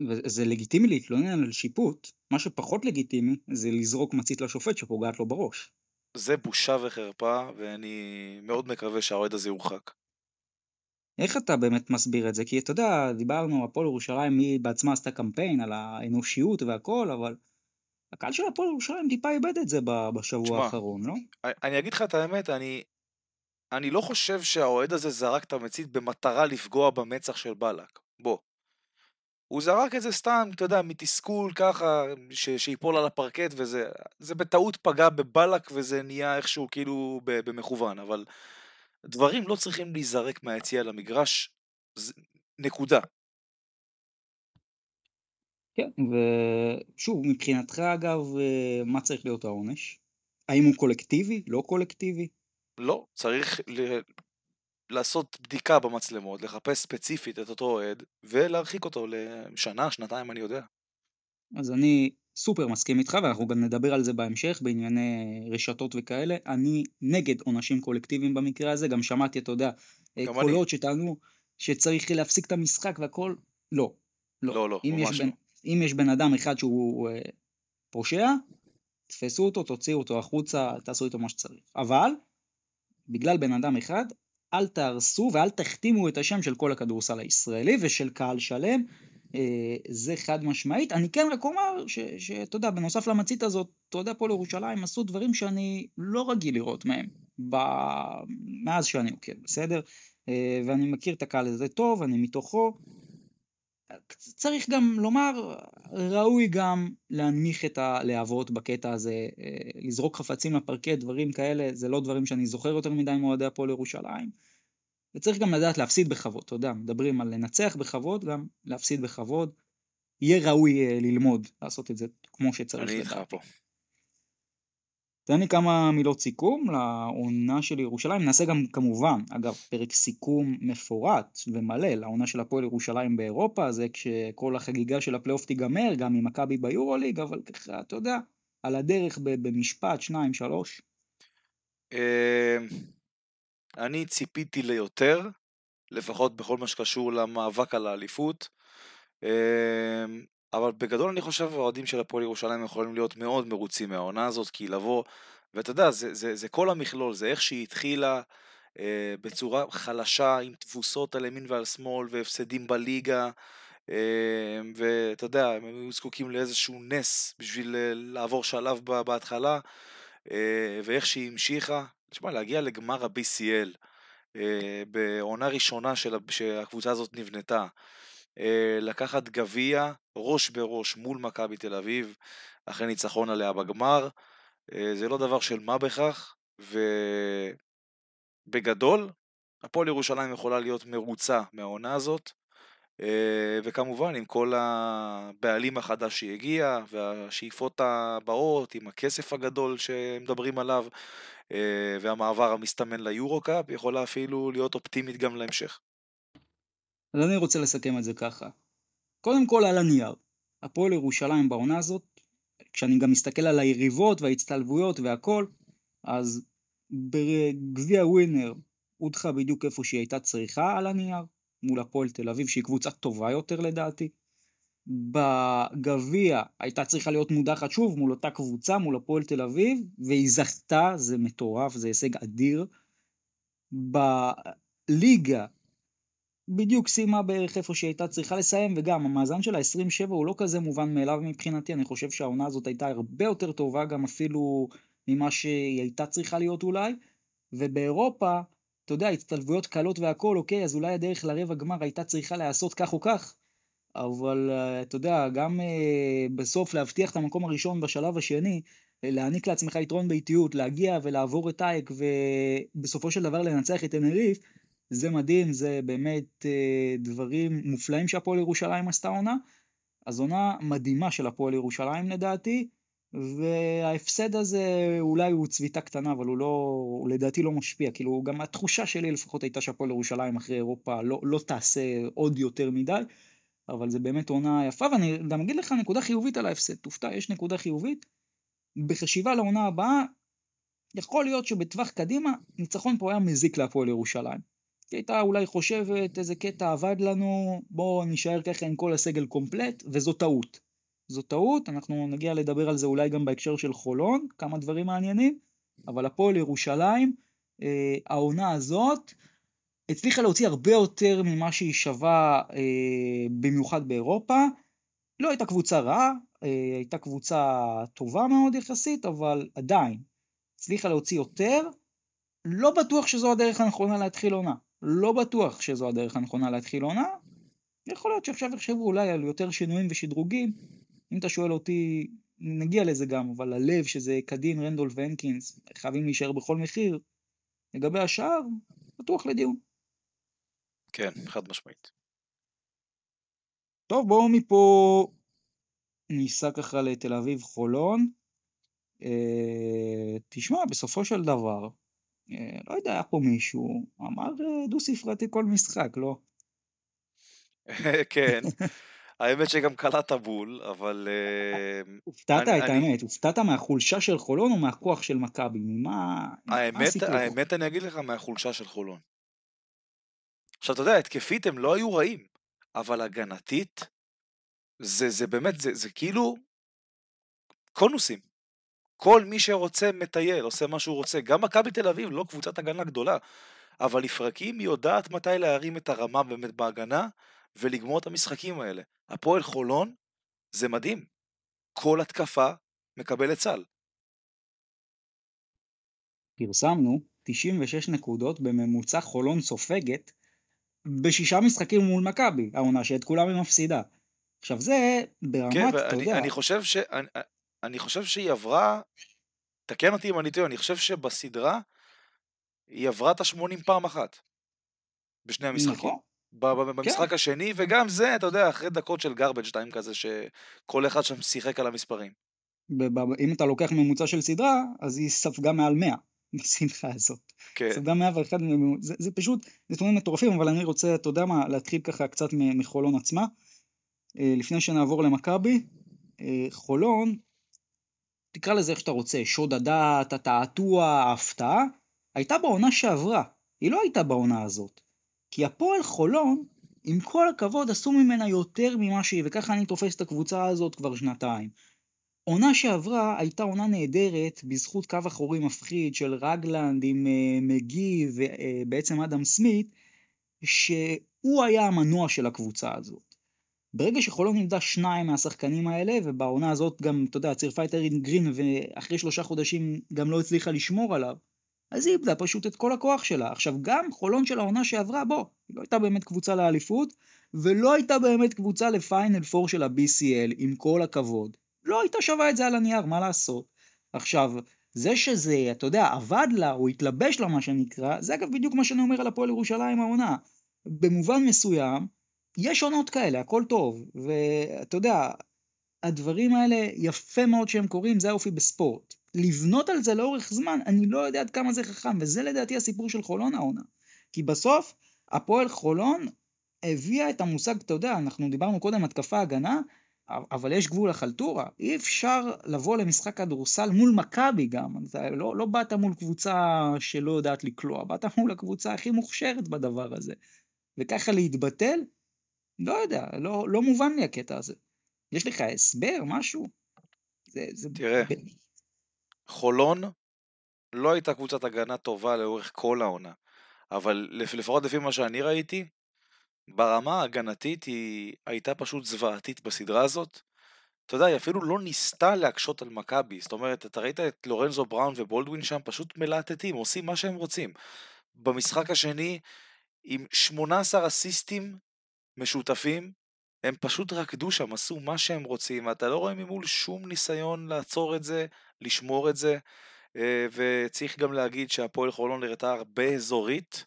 וזה לגיטימי להתלונן על שיפוט, מה שפחות לגיטימי זה לזרוק מצית לשופט שפוגעת לו בראש. זה בושה וחרפה, ואני מאוד מקווה שהאוהד הזה יורחק. איך אתה באמת מסביר את זה? כי אתה יודע, דיברנו, הפועל ירושלים היא בעצמה עשתה קמפיין על האנושיות והכל, אבל הקהל של הפועל ירושלים טיפה איבד את זה בשבוע שמה, האחרון, לא? אני אגיד לך את האמת, אני, אני לא חושב שהאוהד הזה זרק את המצית במטרה לפגוע במצח של בלק. בוא. הוא זרק את זה סתם, אתה יודע, מתסכול ככה, ש- שיפול על הפרקט וזה, זה בטעות פגע בבלק וזה נהיה איכשהו כאילו במכוון, אבל דברים לא צריכים להיזרק מהיציאה למגרש, זה, נקודה. כן, ושוב, מבחינתך אגב, אה, מה צריך להיות העונש? האם הוא קולקטיבי? לא קולקטיבי? לא, צריך לעשות בדיקה במצלמות, לחפש ספציפית את אותו אוהד, ולהרחיק אותו לשנה, שנתיים, אני יודע. אז אני סופר מסכים איתך, ואנחנו גם נדבר על זה בהמשך, בענייני רשתות וכאלה. אני נגד עונשים קולקטיביים במקרה הזה, גם שמעתי, אתה יודע, קולות אני. שטענו שצריך להפסיק את המשחק והכל, לא. לא, לא, לא ממש לא. בן, אם יש בן אדם אחד שהוא uh, פושע, תפסו אותו, תוציאו אותו החוצה, תעשו איתו מה שצריך. אבל, בגלל בן אדם אחד, אל תהרסו ואל תחתימו את השם של כל הכדורסל הישראלי ושל קהל שלם. אה, זה חד משמעית. אני כן רק אומר שאתה יודע, בנוסף למצית הזאת, אתה יודע, פה לירושלים עשו דברים שאני לא רגיל לראות מהם, ב... מאז שאני עוקב, בסדר? אה, ואני מכיר את הקהל הזה טוב, אני מתוכו. צריך גם לומר, ראוי גם להנמיך את הלהבות בקטע הזה, אה, לזרוק חפצים לפרקט, דברים כאלה, זה לא דברים שאני זוכר יותר מדי מאוהדי הפועל ירושלים. וצריך גם לדעת להפסיד בכבוד, אתה יודע, מדברים על לנצח בכבוד, גם להפסיד בכבוד. יהיה ראוי אה, ללמוד לעשות את זה כמו שצריך. אני איתך פה. תן לי כמה מילות סיכום לעונה של ירושלים, נעשה גם כמובן, אגב, פרק סיכום מפורט ומלא לעונה של הפועל ירושלים באירופה, זה כשכל החגיגה של הפלייאוף תיגמר, גם עם מכבי ביורוליג, אבל ככה, אתה יודע, על הדרך במשפט, שניים, שלוש. אמ, אני ציפיתי ליותר, לפחות בכל מה שקשור למאבק על האליפות. אבל בגדול אני חושב האוהדים של הפועל ירושלים יכולים להיות מאוד מרוצים מהעונה הזאת, כי לבוא, ואתה יודע, זה, זה, זה כל המכלול, זה איך שהיא התחילה אה, בצורה חלשה, עם תבוסות על ימין ועל שמאל, והפסדים בליגה, אה, ואתה יודע, הם היו זקוקים לאיזשהו נס בשביל אה, לעבור שלב בהתחלה, אה, ואיך שהיא המשיכה, תשמע, להגיע לגמר ה-BCL, אה, בעונה ראשונה של, שהקבוצה הזאת נבנתה, לקחת גביע ראש בראש מול מכבי תל אביב, אחרי ניצחון עליה בגמר. אה, זה לא דבר של מה בכך, ובגדול, הפועל ירושלים יכולה להיות מרוצה מהעונה הזאת, אה, וכמובן עם כל הבעלים החדש שהגיע, והשאיפות הבאות, עם הכסף הגדול שמדברים עליו, והמעבר המסתמן ליורו-קאפ, יכולה אפילו להיות אופטימית גם להמשך. אז אני רוצה לסכם את זה ככה. קודם כל על הנייר. הפועל ירושלים בעונה הזאת, כשאני גם מסתכל על היריבות וההצטלבויות והכל, אז בגביע ווינר הודחה בדיוק איפה שהיא הייתה צריכה על הנייר, מול הפועל תל אביב שהיא קבוצה טובה יותר לדעתי. בגביע הייתה צריכה להיות מודחת שוב מול אותה קבוצה, מול הפועל תל אביב, והיא זכתה, זה מטורף, זה הישג אדיר. בליגה בדיוק סיימה בערך איפה שהיא הייתה צריכה לסיים, וגם המאזן שלה 27 הוא לא כזה מובן מאליו מבחינתי, אני חושב שהעונה הזאת הייתה הרבה יותר טובה גם אפילו ממה שהיא הייתה צריכה להיות אולי, ובאירופה, אתה יודע, הצטלבויות קלות והכל, אוקיי, אז אולי הדרך לרבע גמר הייתה צריכה להיעשות כך או כך, אבל uh, אתה יודע, גם uh, בסוף להבטיח את המקום הראשון בשלב השני, להעניק לעצמך יתרון באיטיות, להגיע ולעבור את אייק ובסופו של דבר לנצח את אנריף, זה מדהים, זה באמת אה, דברים מופלאים שהפועל ירושלים עשתה עונה. אז עונה מדהימה של הפועל ירושלים לדעתי, וההפסד הזה אולי הוא צביטה קטנה, אבל הוא לא, הוא לדעתי לא משפיע. כאילו, גם התחושה שלי לפחות הייתה שהפועל ירושלים אחרי אירופה לא, לא תעשה עוד יותר מדי, אבל זה באמת עונה יפה, ואני גם אגיד לך נקודה חיובית על ההפסד. תופתע, יש נקודה חיובית. בחשיבה לעונה הבאה, יכול להיות שבטווח קדימה, ניצחון פה היה מזיק להפועל ירושלים. כי הייתה אולי חושבת איזה קטע עבד לנו, בואו נשאר ככה עם כל הסגל קומפלט, וזו טעות. זו טעות, אנחנו נגיע לדבר על זה אולי גם בהקשר של חולון, כמה דברים מעניינים, אבל הפועל ירושלים, אה, העונה הזאת, הצליחה להוציא הרבה יותר ממה שהיא שווה אה, במיוחד באירופה. לא הייתה קבוצה רעה, אה, הייתה קבוצה טובה מאוד יחסית, אבל עדיין הצליחה להוציא יותר. לא בטוח שזו הדרך הנכונה להתחיל עונה. לא בטוח שזו הדרך הנכונה להתחיל עונה. יכול להיות שעכשיו יחשבו אולי על יותר שינויים ושדרוגים. אם אתה שואל אותי, נגיע לזה גם, אבל הלב שזה קדין, רנדול והנקינס, חייבים להישאר בכל מחיר. לגבי השאר, בטוח לדיון. כן, חד משמעית. טוב, בואו מפה ניסע ככה לתל אביב חולון. אה, תשמע, בסופו של דבר, לא יודע, היה פה מישהו, אמר אה, דו ספרתי כל משחק, לא? <laughs> כן, האמת שגם קלעת בול, אבל... אה, הופתעת את האמת, הופתעת מהחולשה של חולון או מהכוח של מכבי? ממה... האמת, האמת אני אגיד לך מהחולשה של חולון. עכשיו אתה יודע, התקפית הם לא היו רעים, אבל הגנתית, זה, באמת, זה, זה כאילו קונוסים. כל מי שרוצה מטייל, עושה מה שהוא רוצה. גם מכבי תל אביב, לא קבוצת הגנה גדולה, אבל לפרקים היא יודעת מתי להרים את הרמה באמת בהגנה ולגמור את המשחקים האלה. הפועל חולון זה מדהים. כל התקפה מקבלת סל. פרסמנו 96 נקודות בממוצע חולון סופגת בשישה משחקים מול מכבי, העונה שאת כולם היא מפסידה. עכשיו זה ברמת, כן, אתה יודע... אני חושב, ש... אני, חושב שהיא עברה, תקן אותי אם אני טועה, אני חושב שבסדרה היא עברה את ה-80 פעם אחת. בשני המשחקים. נכון. במשחק כן. השני, וגם זה, אתה יודע, אחרי דקות של garbage time כזה, שכל אחד שם שיחק על המספרים. אם אתה לוקח ממוצע של סדרה, אז היא ספגה מעל 100 <laughs> בשמחה הזאת. כן. ספגה 101, זה, זה פשוט נתונים מטורפים, אבל אני רוצה, אתה יודע מה, להתחיל ככה קצת מחולון עצמה. אה, לפני שנעבור למכבי, אה, חולון, תקרא לזה איך שאתה רוצה, שוד הדעת, התעתוע, ההפתעה, הייתה בעונה שעברה, היא לא הייתה בעונה הזאת. כי הפועל חולון, עם כל הכבוד, עשו ממנה יותר ממה שהיא, וככה אני תופס את הקבוצה הזאת כבר שנתיים. עונה שעברה הייתה עונה נהדרת בזכות קו אחורי מפחיד של רגלנד עם uh, מגי ובעצם uh, אדם סמית, שהוא היה המנוע של הקבוצה הזאת. ברגע שחולון נמדה שניים מהשחקנים האלה, ובעונה הזאת גם, אתה יודע, צירפה את ארין גרין, ואחרי שלושה חודשים גם לא הצליחה לשמור עליו, אז היא איבדה פשוט את כל הכוח שלה. עכשיו, גם חולון של העונה שעברה, בוא, היא לא הייתה באמת קבוצה לאליפות, ולא הייתה באמת קבוצה לפיינל פור של ה-BCL, עם כל הכבוד. לא הייתה שווה את זה על הנייר, מה לעשות? עכשיו, זה שזה, אתה יודע, עבד לה, או התלבש לה, מה שנקרא, זה אגב בדיוק מה שאני אומר על הפועל ירושלים העונה. במובן מסוים, יש עונות כאלה, הכל טוב, ואתה יודע, הדברים האלה, יפה מאוד שהם קורים, זה האופי בספורט. לבנות על זה לאורך זמן, אני לא יודע עד כמה זה חכם, וזה לדעתי הסיפור של חולון העונה. כי בסוף, הפועל חולון הביאה את המושג, אתה יודע, אנחנו דיברנו קודם התקפה הגנה, אבל יש גבול לחלטורה. אי אפשר לבוא למשחק כדורסל מול מכבי גם. אתה לא, לא באת מול קבוצה שלא יודעת לקלוע, באת מול הקבוצה הכי מוכשרת בדבר הזה. וככה להתבטל? לא יודע, לא, לא מובן לי הקטע הזה. יש לך הסבר, משהו? זה, זה... תראה, חולון לא הייתה קבוצת הגנה טובה לאורך כל העונה, אבל לפחות לפי מה שאני ראיתי, ברמה ההגנתית היא הייתה פשוט זוועתית בסדרה הזאת. אתה יודע, היא אפילו לא ניסתה להקשות על מכבי, זאת אומרת, אתה ראית את לורנזו בראון ובולדווין שם פשוט מלהטטים, עושים מה שהם רוצים. במשחק השני, עם 18 אסיסטים משותפים, הם פשוט רקדו שם, עשו מה שהם רוצים, ואתה לא רואה ממול שום ניסיון לעצור את זה, לשמור את זה, אה, וצריך גם להגיד שהפועל חולון נראתה הרבה אזורית,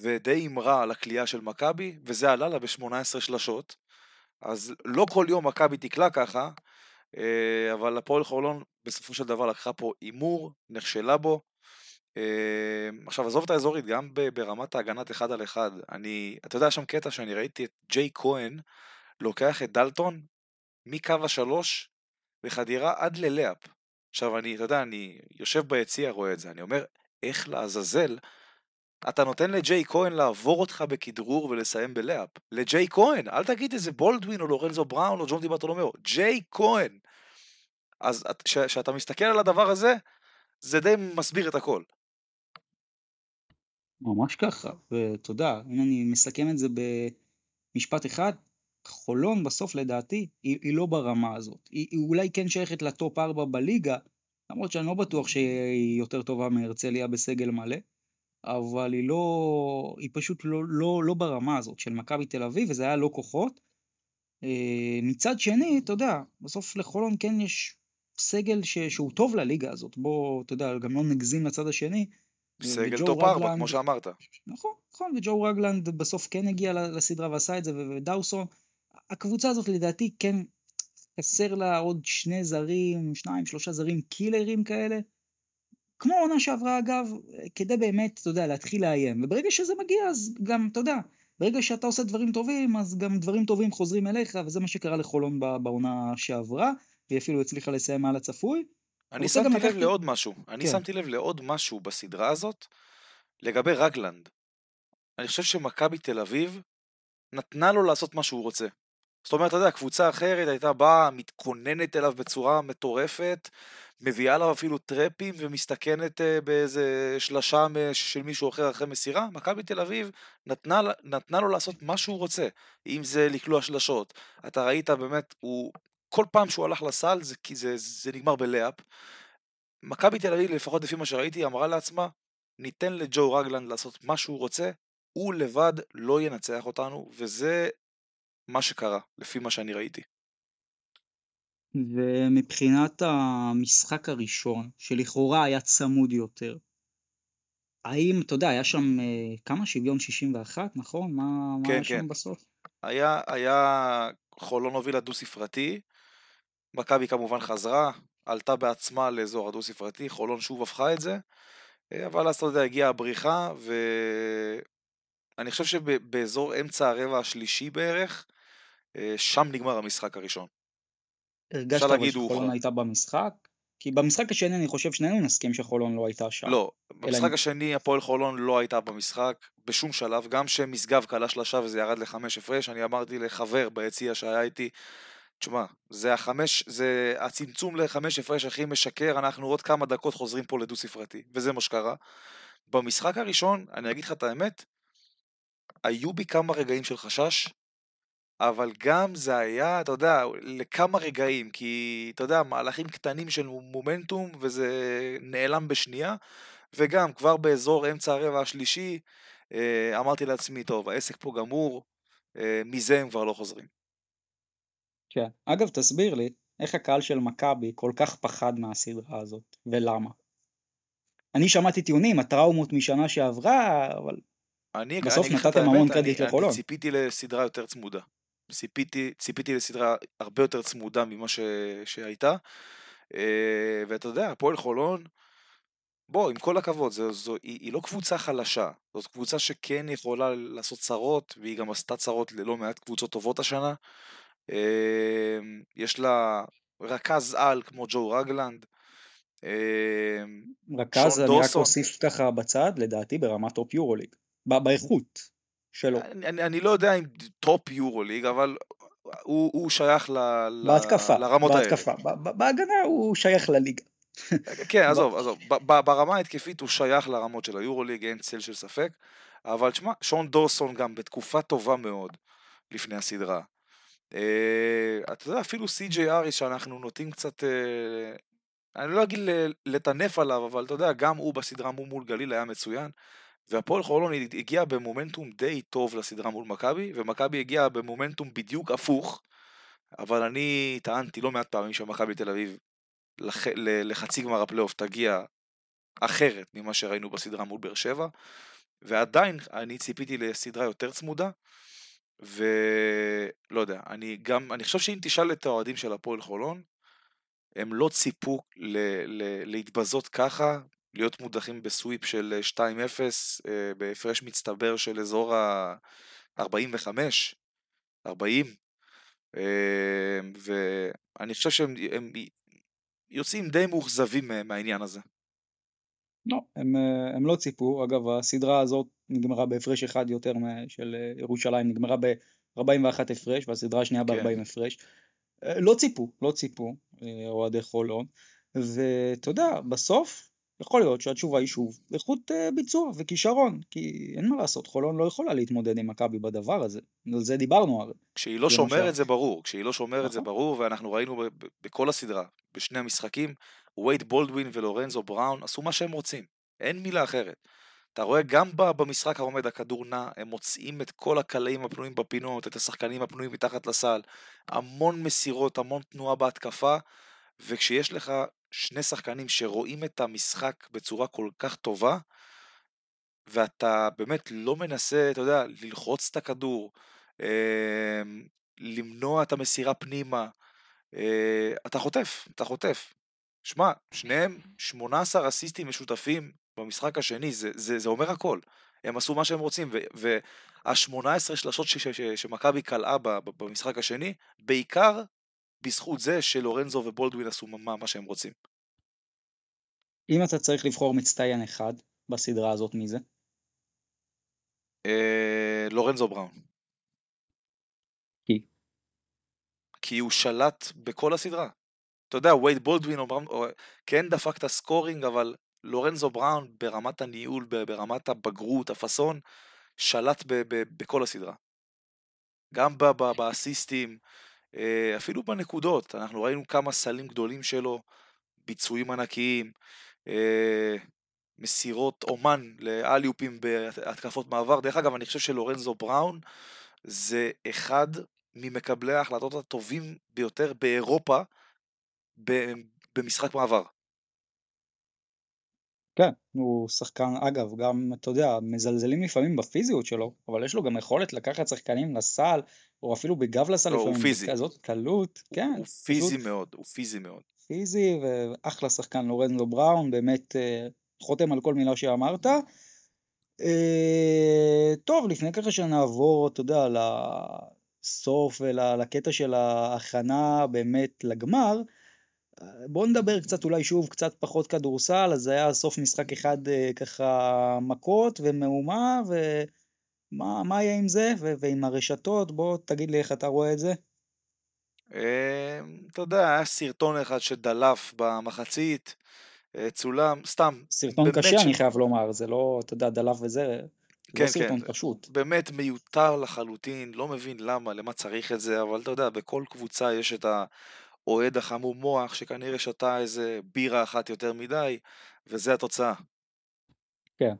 ודי הימרה על הכלייה של מכבי, וזה עלה לה ב-18 שלשות. אז לא כל יום מכבי תקלע ככה, אה, אבל הפועל חולון בסופו של דבר לקחה פה הימור, נכשלה בו. אה, עכשיו עזוב את האזורית, גם ברמת ההגנת אחד על אחד, אני, אתה יודע שם קטע שאני ראיתי את ג'יי כהן לוקח את דלטון מקו השלוש בחדירה עד ללאפ. עכשיו אני, אתה יודע, אני יושב ביציע רואה את זה, אני אומר, איך לעזאזל אתה נותן לג'יי כהן לעבור אותך בכדרור ולסיים בלאפ. לג'יי כהן, אל תגיד איזה בולדווין או לורנזו בראון או ג'ון דיברטולומיאו, ג'יי כהן. אז כשאתה מסתכל על הדבר הזה, זה די מסביר את הכל. ממש ככה, ותודה, אם אני מסכם את זה במשפט אחד, חולון בסוף לדעתי היא, היא לא ברמה הזאת. היא, היא אולי כן שייכת לטופ 4 בליגה, למרות שאני לא בטוח שהיא יותר טובה מהרצליה בסגל מלא, אבל היא לא, היא פשוט לא, לא, לא ברמה הזאת של מכבי תל אביב, וזה היה לא כוחות. אה, מצד שני, אתה יודע, בסוף לחולון כן יש סגל ש, שהוא טוב לליגה הזאת, בוא, אתה יודע, גם לא נגזים לצד השני. סגל טופ 4, כמו שאמרת. נכון, נכון, וג'ו רגלנד בסוף כן הגיע לסדרה ועשה את זה, ודאוסון, הקבוצה הזאת לדעתי כן חסר לה עוד שני זרים, שניים, שלושה זרים קילרים כאלה. כמו העונה שעברה אגב, כדי באמת, אתה יודע, להתחיל לאיים. וברגע שזה מגיע, אז גם, אתה יודע, ברגע שאתה עושה דברים טובים, אז גם דברים טובים חוזרים אליך, וזה מה שקרה לחולון בעונה שעברה, והיא אפילו הצליחה לסיים מעל הצפוי. אני שמתי לב. לעוד משהו, אני כן. שמתי לב לעוד משהו בסדרה הזאת, לגבי רגלנד. אני חושב שמכבי תל אביב נתנה לו לעשות מה שהוא רוצה. זאת אומרת, אתה יודע, קבוצה אחרת הייתה באה, מתכוננת אליו בצורה מטורפת, מביאה עליו אפילו טרפים ומסתכנת uh, באיזה שלשה של מישהו אחר אחרי מסירה. מכבי תל אביב נתנה, נתנה לו לעשות מה שהוא רוצה, אם זה לקלוע שלשות. אתה ראית באמת, הוא, כל פעם שהוא הלך לסל זה, זה, זה נגמר בלאפ. מכבי תל אביב, לפחות לפי מה שראיתי, אמרה לעצמה, ניתן לג'ו רגלנד לעשות מה שהוא רוצה, הוא לבד לא ינצח אותנו, וזה מה שקרה, לפי מה שאני ראיתי. ומבחינת המשחק הראשון, שלכאורה היה צמוד יותר, האם, אתה יודע, היה שם אה, כמה? שוויון 61, נכון? מה, כן, מה היה כן. שם בסוף? היה, היה חולון הוביל הדו-ספרתי, מכבי כמובן חזרה, עלתה בעצמה לאזור הדו-ספרתי, חולון שוב הפכה את זה, אה, אבל אז אתה יודע, הגיעה הבריחה, ואני חושב שבאזור אמצע הרבע השלישי בערך, אה, שם נגמר המשחק הראשון. הרגשת אבל שחולון הייתה במשחק? כי במשחק השני אני חושב שנינו נסכים שחולון לא הייתה שם. לא, במשחק אלא... השני הפועל חולון לא הייתה במשחק בשום שלב, גם שמשגב קלה שלושה וזה ירד לחמש הפרש, אני אמרתי לחבר ביציע שהיה איתי, תשמע, זה החמש, זה הצמצום לחמש הפרש הכי משקר, אנחנו עוד כמה דקות חוזרים פה לדו ספרתי, וזה מה שקרה. במשחק הראשון, אני אגיד לך את האמת, היו בי כמה רגעים של חשש, אבל גם זה היה, אתה יודע, לכמה רגעים, כי אתה יודע, מהלכים קטנים של מומנטום וזה נעלם בשנייה, וגם כבר באזור אמצע הרבע השלישי, אה, אמרתי לעצמי, טוב, העסק פה גמור, אה, מזה הם כבר לא חוזרים. כן. אגב, תסביר לי, איך הקהל של מכבי כל כך פחד מהסדרה הזאת, ולמה? אני שמעתי טיעונים, הטראומות משנה שעברה, אבל אני, בסוף אני נתתם המון קרדיט לחולון. אני ציפיתי לסדרה יותר צמודה. ציפיתי, ציפיתי לסדרה הרבה יותר צמודה ממה ש, שהייתה. אה, ואתה יודע, הפועל חולון, בוא, עם כל הכבוד, זו, זו, היא, היא לא קבוצה חלשה, זאת קבוצה שכן יכולה לעשות צרות, והיא גם עשתה צרות ללא מעט קבוצות טובות השנה. אה, יש לה רכז על כמו ג'ו רגלנד. אה, רכז, אני רק אוסיף ככה בצד, לדעתי ברמת טופ יורוליג, באיכות. שלו. אני, אני, לא יודע אם טופ יורו ליג, אבל הוא, הוא שייך ל, בהתקפה, לרמות בהתקפה, האלה. בהתקפה, בהגנה הוא שייך לליגה. כן, <laughs> עזוב, עזוב, ברמה ההתקפית הוא שייך לרמות של היורו ליג, אין צל של ספק, אבל תשמע, שון דוסון גם בתקופה טובה מאוד לפני הסדרה. Uh, אתה יודע, אפילו סי.ג'יי אריס שאנחנו נוטים קצת, uh, אני לא אגיד לטנף עליו, אבל אתה יודע, גם הוא בסדרה מול גליל היה מצוין. והפועל חולון הגיע במומנטום די טוב לסדרה מול מכבי, ומכבי הגיעה במומנטום בדיוק הפוך, אבל אני טענתי לא מעט פעמים שמכבי תל אביב לח... לחצי גמר הפלייאוף תגיע אחרת ממה שראינו בסדרה מול באר שבע, ועדיין אני ציפיתי לסדרה יותר צמודה, ולא יודע, אני גם, אני חושב שאם תשאל את האוהדים של הפועל חולון, הם לא ציפו ל- ל- להתבזות ככה, להיות מודחים בסוויפ של 2-0 אה, בהפרש מצטבר של אזור ה-45, 40, אה, ואני חושב שהם הם יוצאים די מאוכזבים מהעניין הזה. לא, הם, אה, הם לא ציפו, אגב הסדרה הזאת נגמרה בהפרש אחד יותר של ירושלים, נגמרה ב-41 הפרש והסדרה השנייה ב-40 כן. הפרש. לא ציפו, לא ציפו, אוהדי חולון, ואתה יודע, בסוף יכול להיות שהתשובה היא שוב איכות אה, ביצוע וכישרון, כי אין מה לעשות, חולון לא יכולה להתמודד עם מכבי בדבר הזה, על זה דיברנו הרי. כשהיא לא שומרת זה ברור, כשהיא לא שומרת זה נכון. ברור, ואנחנו ראינו בכל הסדרה, בשני המשחקים, וייד בולדווין ולורנזו בראון עשו מה שהם רוצים, אין מילה אחרת. אתה רואה גם במשחק העומד הכדור נע, הם מוצאים את כל הקלעים הפנויים בפינות, את השחקנים הפנויים מתחת לסל, המון מסירות, המון תנועה בהתקפה, וכשיש לך שני שחקנים שרואים את המשחק בצורה כל כך טובה, ואתה באמת לא מנסה, אתה יודע, ללחוץ את הכדור, אה, למנוע את המסירה פנימה, אה, אתה חוטף, אתה חוטף. שמע, שניהם 18 אסיסטים משותפים במשחק השני, זה, זה, זה אומר הכל. הם עשו מה שהם רוצים, וה-18 שלשות שמכבי קלעה במשחק השני, בעיקר בזכות זה שלורנזו ובולדווין עשו מה, מה שהם רוצים. אם אתה צריך לבחור מצטיין אחד בסדרה הזאת, מי זה? אה, לורנזו בראון. כי? כי הוא שלט בכל הסדרה. אתה יודע, וייד בולדווין או או, כן דפק את הסקורינג, אבל לורנזו בראון ברמת הניהול, ברמת הבגרות, הפאסון, שלט ב- ב- בכל הסדרה. גם באסיסטים, אה, אפילו בנקודות, אנחנו ראינו כמה סלים גדולים שלו, ביצועים ענקיים, אה, מסירות אומן לאליופים בהתקפות מעבר. דרך אגב, אני חושב שלורנזו בראון זה אחד ממקבלי ההחלטות הטובים ביותר באירופה במשחק מעבר. כן, הוא שחקן, אגב, גם, אתה יודע, מזלזלים לפעמים בפיזיות שלו, אבל יש לו גם יכולת לקחת שחקנים לסל, או אפילו בגב לסל לא, לפעמים, הוא פיזי. כזאת קלות, כן. הוא פיזי פשוט... מאוד, הוא פיזי מאוד. פיזי, ואחלה שחקן לורנזו בראון, באמת אה, חותם על כל מילה שאמרת. אה, טוב, לפני ככה שנעבור, אתה יודע, לסוף ולקטע של ההכנה באמת לגמר, בואו נדבר קצת אולי שוב קצת פחות כדורסל, אז זה היה סוף משחק אחד אה, ככה מכות ומהומה, ומה יהיה עם זה ועם הרשתות? בוא תגיד לי איך אתה רואה את זה. אמ, אתה יודע, היה סרטון אחד שדלף במחצית, אה, צולם, סתם. סרטון קשה, ש... אני חייב לומר, זה לא, אתה יודע, דלף וזה, זה לא כן, לא סרטון כן, פשוט. באמת מיותר לחלוטין, לא מבין למה, למה צריך את זה, אבל אתה יודע, בכל קבוצה יש את האוהד החמום מוח, שכנראה שתה איזה בירה אחת יותר מדי, וזה התוצאה. כן.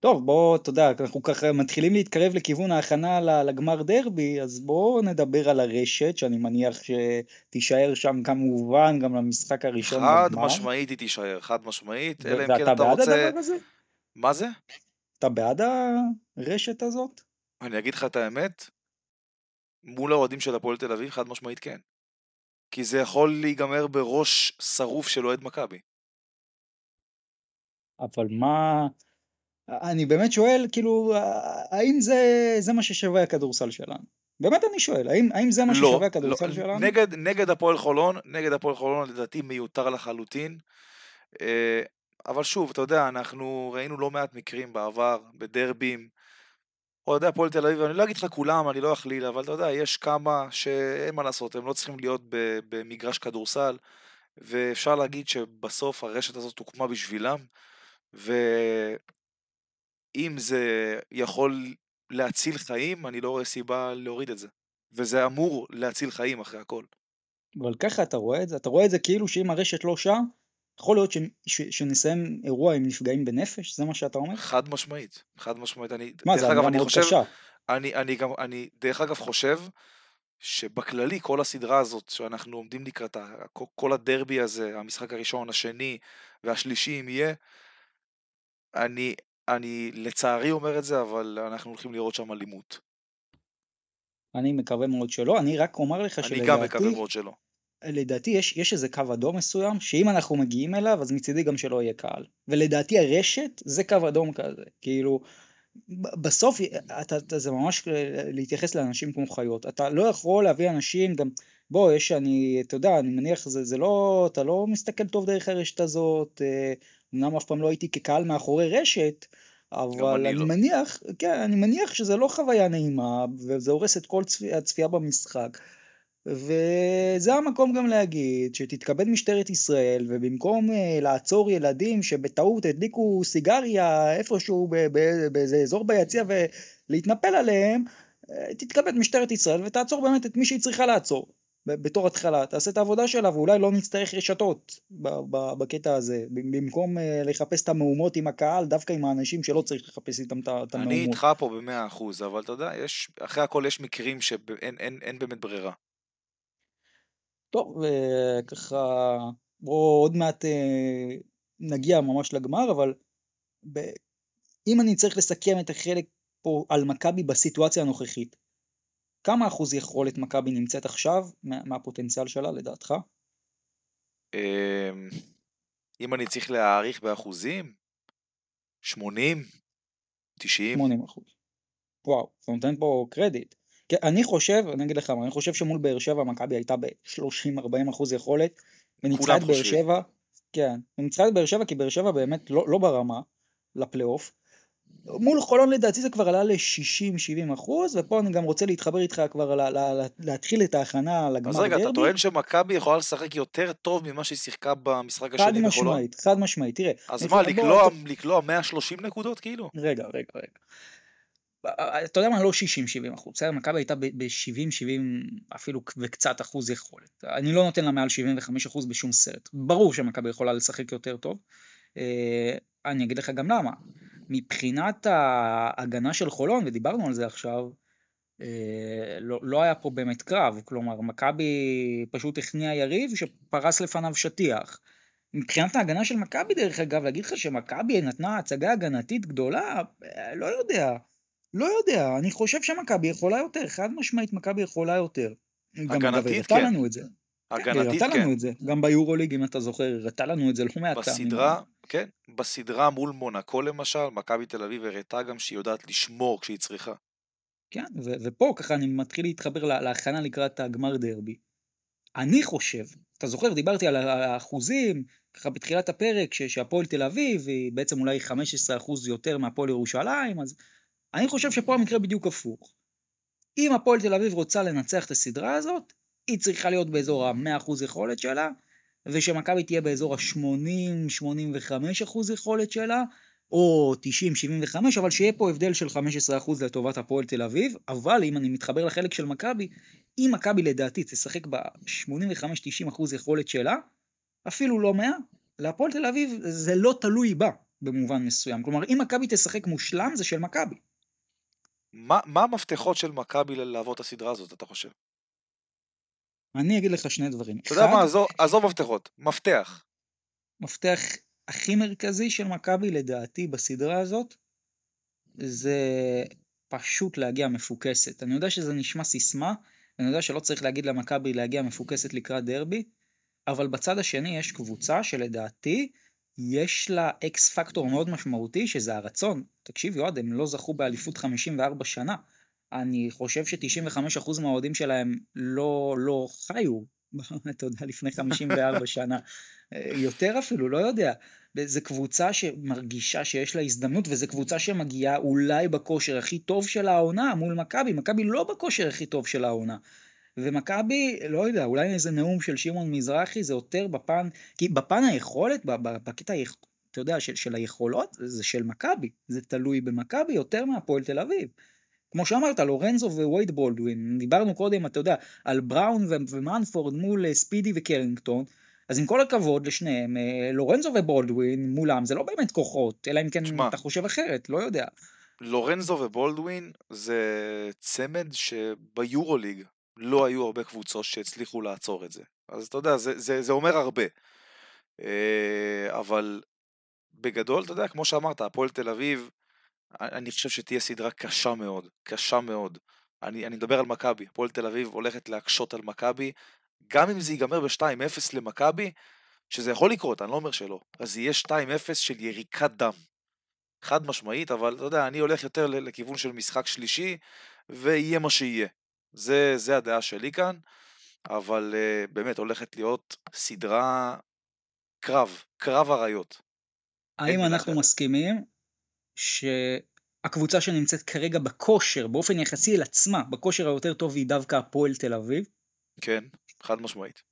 טוב, בוא, אתה יודע, אנחנו ככה מתחילים להתקרב לכיוון ההכנה לגמר דרבי, אז בואו נדבר על הרשת, שאני מניח שתישאר שם כמובן גם למשחק הראשון חד בגמר. משמעית היא תישאר, חד משמעית, אלא אם כן אתה רוצה... ואתה בעד הדבר הזה? מה זה? אתה בעד הרשת הזאת? אני אגיד לך את האמת, מול האוהדים של הפועל תל אביב, חד משמעית כן. כי זה יכול להיגמר בראש שרוף של אוהד מכבי. אבל מה... אני באמת שואל, כאילו, האם זה, זה מה ששווה הכדורסל שלנו? באמת אני שואל, האם, האם זה מה לא, ששווה הכדורסל לא, שלנו? נגד, נגד הפועל חולון, נגד הפועל חולון לדעתי מיותר לחלוטין. אה, אבל שוב, אתה יודע, אנחנו ראינו לא מעט מקרים בעבר, בדרבים. אוהדי הפועל תל אביב, אני לא אגיד לך כולם, אני לא אכליל, אבל אתה יודע, יש כמה שאין מה לעשות, הם לא צריכים להיות במגרש כדורסל, ואפשר להגיד שבסוף הרשת הזאת הוקמה בשבילם, ו... אם זה יכול להציל חיים, אני לא רואה סיבה להוריד את זה. וזה אמור להציל חיים אחרי הכל. אבל ככה אתה רואה את זה? אתה רואה את זה כאילו שאם הרשת לא שם, יכול להיות ש... ש... שנסיים אירוע עם נפגעים בנפש? זה מה שאתה אומר? חד משמעית, חד משמעית. אני, מה, זה אמירה מאוד חושב, קשה. אני, אני גם, אני דרך אגב חושב שבכללי כל הסדרה הזאת שאנחנו עומדים לקראתה, כל הדרבי הזה, המשחק הראשון, השני והשלישי אם יהיה, אני, אני לצערי אומר את זה, אבל אנחנו הולכים לראות שם אלימות. אני מקווה מאוד שלא, אני רק אומר לך שלדעתי... אני גם מקווה מאוד שלא. לדעתי יש, יש איזה קו אדום מסוים, שאם אנחנו מגיעים אליו, אז מצידי גם שלא יהיה קהל. ולדעתי הרשת זה קו אדום כזה. כאילו, בסוף אתה, אתה, זה ממש להתייחס לאנשים כמו חיות. אתה לא יכול להביא אנשים גם, בוא, יש, אני, אתה יודע, אני מניח, זה, זה לא, אתה לא מסתכל טוב דרך הרשת הזאת, אה, אמנם אף פעם לא הייתי כקהל מאחורי רשת, אבל אני, אני לא. מניח, כן, אני מניח שזה לא חוויה נעימה, וזה הורס את כל צפי, הצפייה במשחק. וזה המקום גם להגיד שתתכבד משטרת ישראל ובמקום uh, לעצור ילדים שבטעות הדליקו סיגריה איפשהו באיזה אזור ביציע ולהתנפל עליהם, uh, תתכבד משטרת ישראל ותעצור באמת את מי שהיא צריכה לעצור בתור התחלה, תעשה את העבודה שלה ואולי לא נצטרך רשתות בקטע הזה, במקום uh, לחפש את המהומות עם הקהל, דווקא עם האנשים שלא צריך לחפש איתם את המהומות. אני איתך פה במאה אחוז, אבל אתה יודע, יש, אחרי הכל יש מקרים שאין אין, אין באמת ברירה. טוב, וככה, בואו עוד מעט אה, נגיע ממש לגמר, אבל ב... אם אני צריך לסכם את החלק פה על מכבי בסיטואציה הנוכחית, כמה אחוז יכולת מכבי נמצאת עכשיו מהפוטנציאל שלה לדעתך? אמ, אם אני צריך להעריך באחוזים, 80? 90? 80 אחוז. וואו, אתה נותן פה קרדיט. כן, אני חושב, אני אגיד לך מה, אני חושב שמול באר שבע מכבי הייתה ב-30-40 אחוז יכולת, וניצחה את באר שבע, כן, וניצחה את באר שבע כי באר שבע באמת לא, לא ברמה לפלייאוף. מול חולון לדעתי זה כבר עלה ל-60-70 אחוז, ופה אני גם רוצה להתחבר איתך כבר לה, לה, לה, להתחיל את ההכנה לגמר דרבי. אז רגע, אתה טוען שמכבי יכולה לשחק יותר טוב ממה שהיא שיחקה במשחק השני בחולון? חד משמעית, חד משמעית, תראה. אז מה, לקלוע, לקלוע 130 נקודות כאילו? רגע, רגע, רגע. אתה יודע מה, לא 60-70 אחוז, בסדר? מכבי הייתה ב-70-70 אפילו וקצת אחוז יכולת. אני לא נותן לה מעל 75 אחוז בשום סרט. ברור שמכבי יכולה לשחק יותר טוב. אה, אני אגיד לך גם למה. מבחינת ההגנה של חולון, ודיברנו על זה עכשיו, אה, לא, לא היה פה באמת קרב, כלומר מכבי פשוט הכניע יריב שפרס לפניו שטיח. מבחינת ההגנה של מכבי דרך אגב, להגיד לך שמכבי נתנה הצגה הגנתית גדולה, אה, לא יודע. לא יודע, אני חושב שמכבי יכולה יותר, חד משמעית מכבי יכולה יותר. הגנתית כן. לנו את זה. הגנתית כן. לנו את זה, גם ביורוליג אם אתה זוכר, הראתה לנו את זה לא מעט פעמים. בסדרה, כן, בסדרה מול מונקו למשל, מכבי תל אביב הראתה גם שהיא יודעת לשמור כשהיא צריכה. כן, ו- ופה ככה אני מתחיל להתחבר להכנה לקראת הגמר דרבי. אני חושב, אתה זוכר, דיברתי על האחוזים, ככה בתחילת הפרק, שהפועל תל אביב היא בעצם אולי 15% יותר מהפועל ירושלים, אז אני חושב שפה המקרה בדיוק הפוך. אם הפועל תל אביב רוצה לנצח את הסדרה הזאת, היא צריכה להיות באזור ה-100% יכולת שלה, ושמכבי תהיה באזור ה-80-85% יכולת שלה, או 90-75, אבל שיהיה פה הבדל של 15% לטובת הפועל תל אביב, אבל אם אני מתחבר לחלק של מכבי, אם מכבי לדעתי תשחק ב-85-90% יכולת שלה, אפילו לא 100, להפועל תל אביב זה לא תלוי בה במובן מסוים. כלומר, אם מכבי תשחק מושלם זה של מכבי. מה, מה המפתחות של מכבי לעבור את הסדרה הזאת, אתה חושב? אני אגיד לך שני דברים. אתה יודע מה, עזוב, עזוב מפתחות, מפתח. מפתח הכי מרכזי של מכבי לדעתי בסדרה הזאת, זה פשוט להגיע מפוקסת. אני יודע שזה נשמע סיסמה, אני יודע שלא צריך להגיד למכבי להגיע מפוקסת לקראת דרבי, אבל בצד השני יש קבוצה שלדעתי יש לה אקס פקטור מאוד משמעותי, שזה הרצון. תקשיב, יועד, הם לא זכו באליפות 54 שנה. אני חושב ש-95% מהאוהדים שלהם לא, לא חיו, <laughs> אתה יודע, לפני 54 <laughs> שנה. יותר אפילו, לא יודע. זו קבוצה שמרגישה שיש לה הזדמנות, וזו קבוצה שמגיעה אולי בכושר הכי טוב של העונה מול מכבי. מכבי לא בכושר הכי טוב של העונה. ומכבי, לא יודע, אולי איזה נאום של שמעון מזרחי זה יותר בפן, כי בפן היכולת, בקטע, אתה יודע, של, של היכולות, זה של מכבי, זה תלוי במכבי יותר מהפועל תל אביב. כמו שאמרת, לורנזו ווייד בולדווין, דיברנו קודם, אתה יודע, על בראון ומנפורד מול אה, ספידי וקרינגטון, אז עם כל הכבוד לשניהם, אה, לורנזו ובולדווין מולם זה לא באמת כוחות, אלא אם כן שמה, אתה חושב אחרת, לא יודע. לורנזו ובולדווין זה צמד שביורוליג לא היו הרבה קבוצות שהצליחו לעצור את זה. אז אתה יודע, זה, זה, זה אומר הרבה. אה, אבל בגדול, אתה יודע, כמו שאמרת, הפועל תל אביב, אני חושב שתהיה סדרה קשה מאוד, קשה מאוד. אני, אני מדבר על מכבי, הפועל תל אביב הולכת להקשות על מכבי, גם אם זה ייגמר ב-2-0 למכבי, שזה יכול לקרות, אני לא אומר שלא, אז יהיה 2-0 של יריקת דם. חד משמעית, אבל אתה יודע, אני הולך יותר לכיוון של משחק שלישי, ויהיה מה שיהיה. זה, זה הדעה שלי כאן, אבל uh, באמת הולכת להיות סדרה קרב, קרב אריות. האם אנחנו מסכימים שהקבוצה שנמצאת כרגע בכושר, באופן יחסי אל עצמה, בכושר היותר טוב היא דווקא הפועל תל אביב? כן, חד משמעית.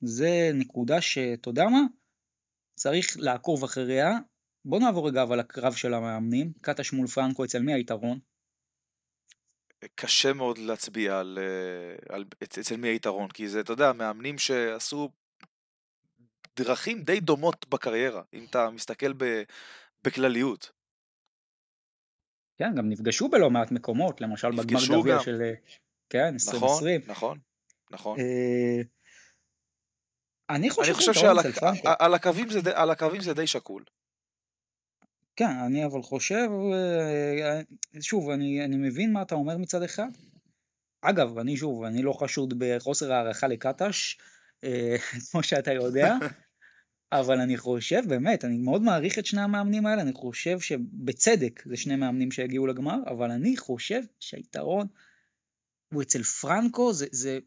זה נקודה שאתה יודע מה? צריך לעקוב אחריה. בוא נעבור רגע אבל לקרב של המאמנים. קטש מול פרנקו, אצל מי היתרון? קשה מאוד להצביע על, אה, על אצל מי היתרון, כי זה, אתה יודע, מאמנים שעשו דרכים די דומות בקריירה, אם אתה מסתכל ב, בכלליות. כן, גם נפגשו בלא מעט מקומות, למשל בגמר גביע של... כן, 2020. נכון, נכון, נכון. אה, אני חושב, אני חושב שעל על הקווים, זה, על הקווים זה די שקול. כן, אני אבל חושב, אה, שוב, אני, אני מבין מה אתה אומר מצד אחד. אגב, אני שוב, אני לא חשוד בחוסר הערכה לקטש, אה, <laughs> כמו שאתה יודע, אבל אני חושב, באמת, אני מאוד מעריך את שני המאמנים האלה, אני חושב שבצדק זה שני מאמנים שהגיעו לגמר, אבל אני חושב שהיתרון הוא אצל פרנקו, זה, זה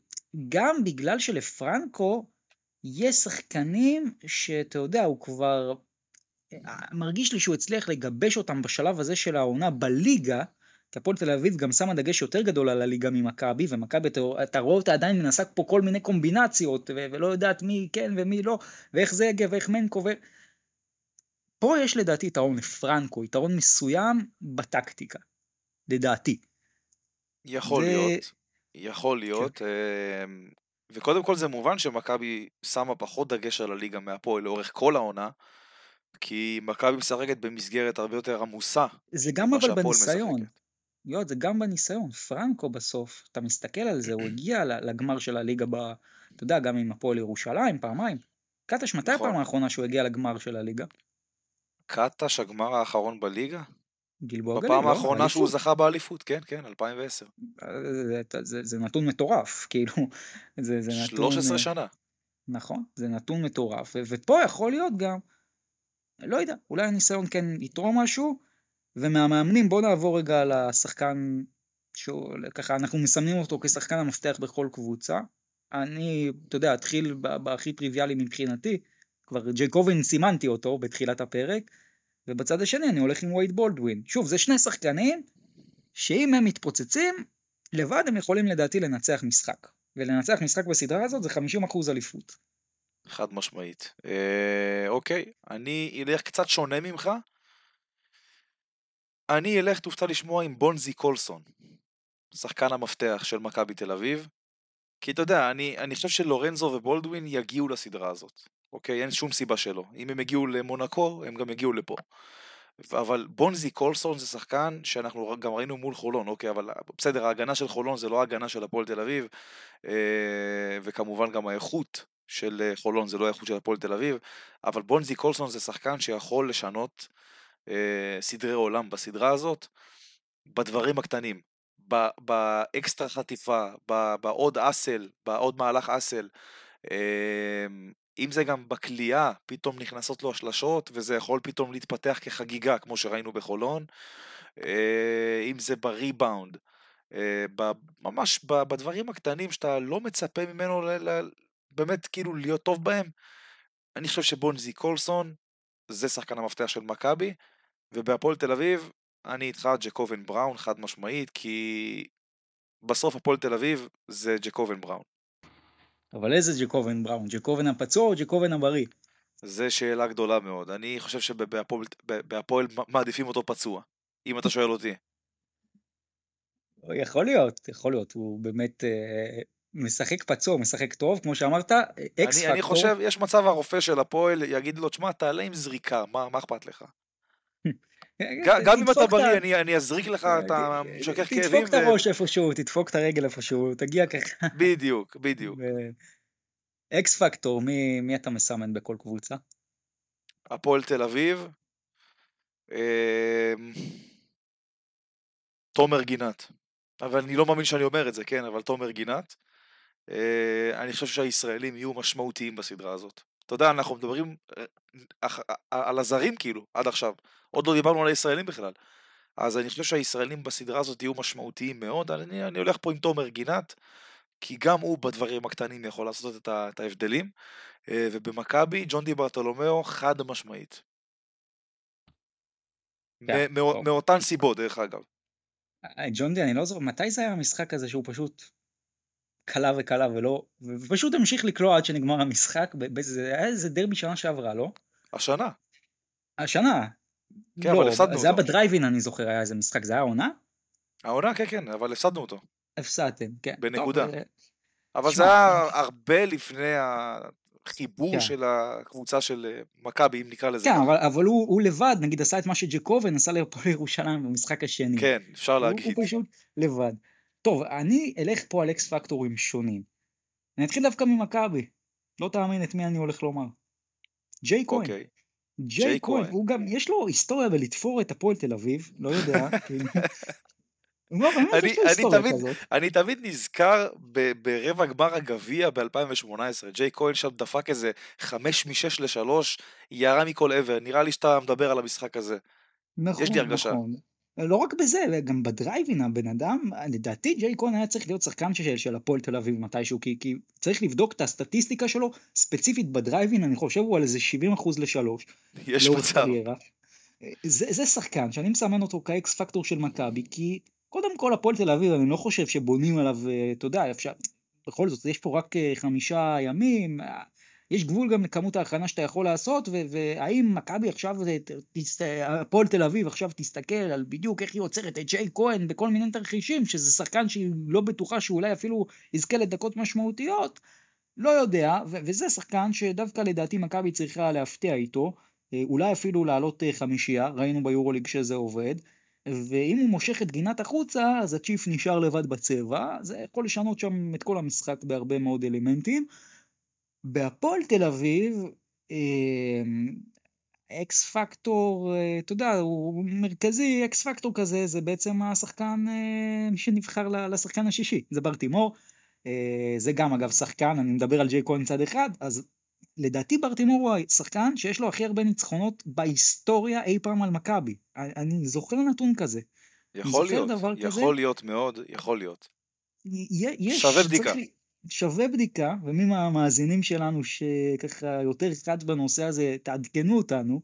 גם בגלל שלפרנקו יש שחקנים שאתה יודע, הוא כבר מרגיש לי שהוא הצליח לגבש אותם בשלב הזה של העונה בליגה, כי הפועל תל אביב גם שמה דגש יותר גדול על הליגה ממכבי, ומכבי, אתה רואה אותה עדיין מנסה פה כל מיני קומבינציות, ו- ולא יודעת מי כן ומי לא, ואיך זה יגיע ואיך מנקו, ו... פה יש לדעתי יתרון לפרנקו, יתרון מסוים בטקטיקה, לדעתי. יכול זה... להיות, יכול להיות, כן. אמ, וקודם כל זה מובן שמכבי שמה פחות דגש על הליגה מהפועל לאורך כל העונה, כי מכבי משחקת במסגרת הרבה יותר עמוסה. זה גם אבל בניסיון. יוד, זה גם בניסיון. פרנקו בסוף, אתה מסתכל על זה, הוא <clears throat> הגיע לגמר של הליגה, ב, אתה יודע, גם עם הפועל ירושלים, פעמיים. קטש, מתי נכון. הפעם האחרונה שהוא הגיע לגמר של הליגה? קטש, הגמר האחרון בליגה? גלבוע גליל, בפעם לא, האחרונה שהוא זכה באליפות, כן, כן, 2010. זה, זה, זה נתון מטורף, <laughs> כאילו, זה, זה נתון... 13 שנה. נכון, זה נתון מטורף, ופה יכול להיות גם לא יודע, אולי הניסיון כן יתרום משהו, ומהמאמנים בוא נעבור רגע לשחקן, ככה אנחנו מסמנים אותו כשחקן המפתח בכל קבוצה. אני, אתה יודע, אתחיל בהכי טריוויאלי מבחינתי, כבר ג'ייקובין סימנתי אותו בתחילת הפרק, ובצד השני אני הולך עם וייד בולדווין. שוב, זה שני שחקנים שאם הם מתפוצצים, לבד הם יכולים לדעתי לנצח משחק. ולנצח משחק בסדרה הזאת זה 50% אליפות. חד משמעית. אה, אוקיי, אני אלך קצת שונה ממך. אני אלך, תופתע לשמוע, עם בונזי קולסון, שחקן המפתח של מכבי תל אביב. כי אתה יודע, אני, אני חושב שלורנזו ובולדווין יגיעו לסדרה הזאת. אוקיי? אין שום סיבה שלא. אם הם יגיעו למונקו, הם גם יגיעו לפה. אבל בונזי קולסון זה שחקן שאנחנו גם ראינו מול חולון, אוקיי, אבל בסדר, ההגנה של חולון זה לא ההגנה של הפועל תל אביב, אה, וכמובן גם האיכות של אה, חולון, זה לא האיכות של הפועל תל אביב, אבל בונזי קולסון זה שחקן שיכול לשנות אה, סדרי עולם בסדרה הזאת, בדברים הקטנים, באקסטרה חטיפה, בעוד אסל, בעוד מהלך אסל, אה, אם זה גם בכלייה, פתאום נכנסות לו השלשות, וזה יכול פתאום להתפתח כחגיגה, כמו שראינו בחולון, אה, אם זה בריבאונד, אה, ממש בדברים הקטנים שאתה לא מצפה ממנו באמת כאילו להיות טוב בהם, אני חושב שבונזי קולסון זה שחקן המפתח של מכבי, ובהפועל תל אביב אני איתך ג'קובן בראון חד משמעית, כי בסוף הפועל תל אביב זה ג'קובן בראון. אבל איזה ג'קובן בראון? ג'קובן הפצוע או ג'קובן הבריא? זה שאלה גדולה מאוד. אני חושב שבהפועל מעדיפים אותו פצוע, אם אתה שואל אותי. יכול להיות, יכול להיות, הוא באמת אה, משחק פצוע, משחק טוב, כמו שאמרת, אקס פקטור. אני חושב, יש מצב הרופא של הפועל יגיד לו, תשמע, תעלה עם זריקה, מה, אכפת לך? <laughs> גם אם אתה בריא, אני, אני אזריק לך, אתה משכך כאבים. תדפוק את הראש איפשהו, תדפוק את הרגל איפשהו, תגיע ככה. בדיוק, <laughs> בדיוק. אקס פקטור, מי, מי אתה מסמן בכל קבוצה? הפועל תל אביב. אה, תומר גינת. אבל אני לא מאמין שאני אומר את זה, כן, אבל תומר גינת. אה, אני חושב שהישראלים יהיו משמעותיים בסדרה הזאת. אתה יודע, אנחנו מדברים אה, על הזרים כאילו, עד עכשיו. עוד לא דיברנו על הישראלים בכלל. אז אני חושב שהישראלים בסדרה הזאת יהיו משמעותיים מאוד. אני, אני הולך פה עם תומר גינת, כי גם הוא בדברים הקטנים יכול לעשות את, ה, את ההבדלים. אה, ובמכבי, ג'ון די ברטולומיאו חד משמעית. כן, מאותן סיבות, דרך אגב. ג'ון די, אני לא זוכר, מתי זה היה המשחק הזה שהוא פשוט קלה וקלה ולא, ופשוט המשיך לקלוע עד שנגמר המשחק, באיזה, היה איזה דרבי שנה שעברה, לא? השנה. השנה. כן, לא, אבל הפסדנו אותו. זה היה בדרייבין, אני זוכר, היה איזה משחק, זה היה עונה? העונה, כן, כן, אבל הפסדנו אותו. הפסדתם, כן. בנקודה. טוב, אבל שמה, זה היה הרבה לפני החיבור כן. של הקבוצה של אה, מכבי, אם נקרא לזה. כן, אבל, אבל הוא, הוא לבד, נגיד, עשה את מה שג'קובן עשה להפועל ירושלים במשחק השני. כן, אפשר להגיד. הוא, הוא פשוט לבד. טוב, אני אלך פה על אקס פקטורים שונים. אני אתחיל דווקא ממכבי. לא תאמין את מי אני הולך לומר. ג'יי כהן. אוקיי. ג'יי כהן, הוא גם, יש לו היסטוריה בלתפור את הפועל תל אביב, לא יודע. <laughs> כאילו. לא, אני תמיד נזכר ברבע גמר הגביע ב-2018, ג'יי כהן שם דפק איזה חמש משש לשלוש, ירה מכל עבר, נראה לי שאתה מדבר על המשחק הזה. נכון, יש לי הרגשה. נכון. לא רק בזה, גם בדרייבין הבן אדם, לדעתי ג'יי קון היה צריך להיות שחקן של, של הפועל תל אביב מתישהו, כי, כי צריך לבדוק את הסטטיסטיקה שלו, ספציפית בדרייבין, אני חושב הוא על איזה 70% לשלוש. יש מצב. זה, זה שחקן שאני מסמן אותו כאקס פקטור של מכבי, כי קודם כל הפועל תל אביב, אני לא חושב שבונים עליו, אה, אתה יודע, אפשר, בכל זאת, יש פה רק אה, חמישה ימים, יש גבול גם לכמות ההכנה שאתה יכול לעשות, והאם מכבי עכשיו, הפועל תל אביב עכשיו תסתכל על בדיוק איך היא עוצרת את ג'יי כהן בכל מיני תרחישים, שזה שחקן שהיא לא בטוחה שאולי אפילו יזכה לדקות משמעותיות, לא יודע, וזה שחקן שדווקא לדעתי מכבי צריכה להפתיע איתו, אה, אולי אפילו לעלות אה, חמישייה, ראינו ביורוליג שזה עובד, ואם הוא מושך את גינת החוצה, אז הצ'יף נשאר לבד בצבע, זה יכול לשנות שם את כל המשחק בהרבה מאוד אלמנטים. בהפועל תל אביב, אמ, אקס פקטור, אה, אתה יודע, הוא מרכזי, אקס פקטור כזה, זה בעצם השחקן אה, שנבחר לשחקן השישי, זה ברטימור. אה, זה גם אגב שחקן, אני מדבר על ג'יי כהן צד אחד, אז לדעתי ברטימור הוא השחקן שיש לו הכי הרבה ניצחונות בהיסטוריה אי פעם על מכבי. אני זוכר נתון כזה. יכול להיות, יכול כזה. להיות מאוד, יכול להיות. יש, שווה בדיקה. שווה בדיקה, ומי מהמאזינים שלנו שככה יותר חד בנושא הזה, תעדכנו אותנו.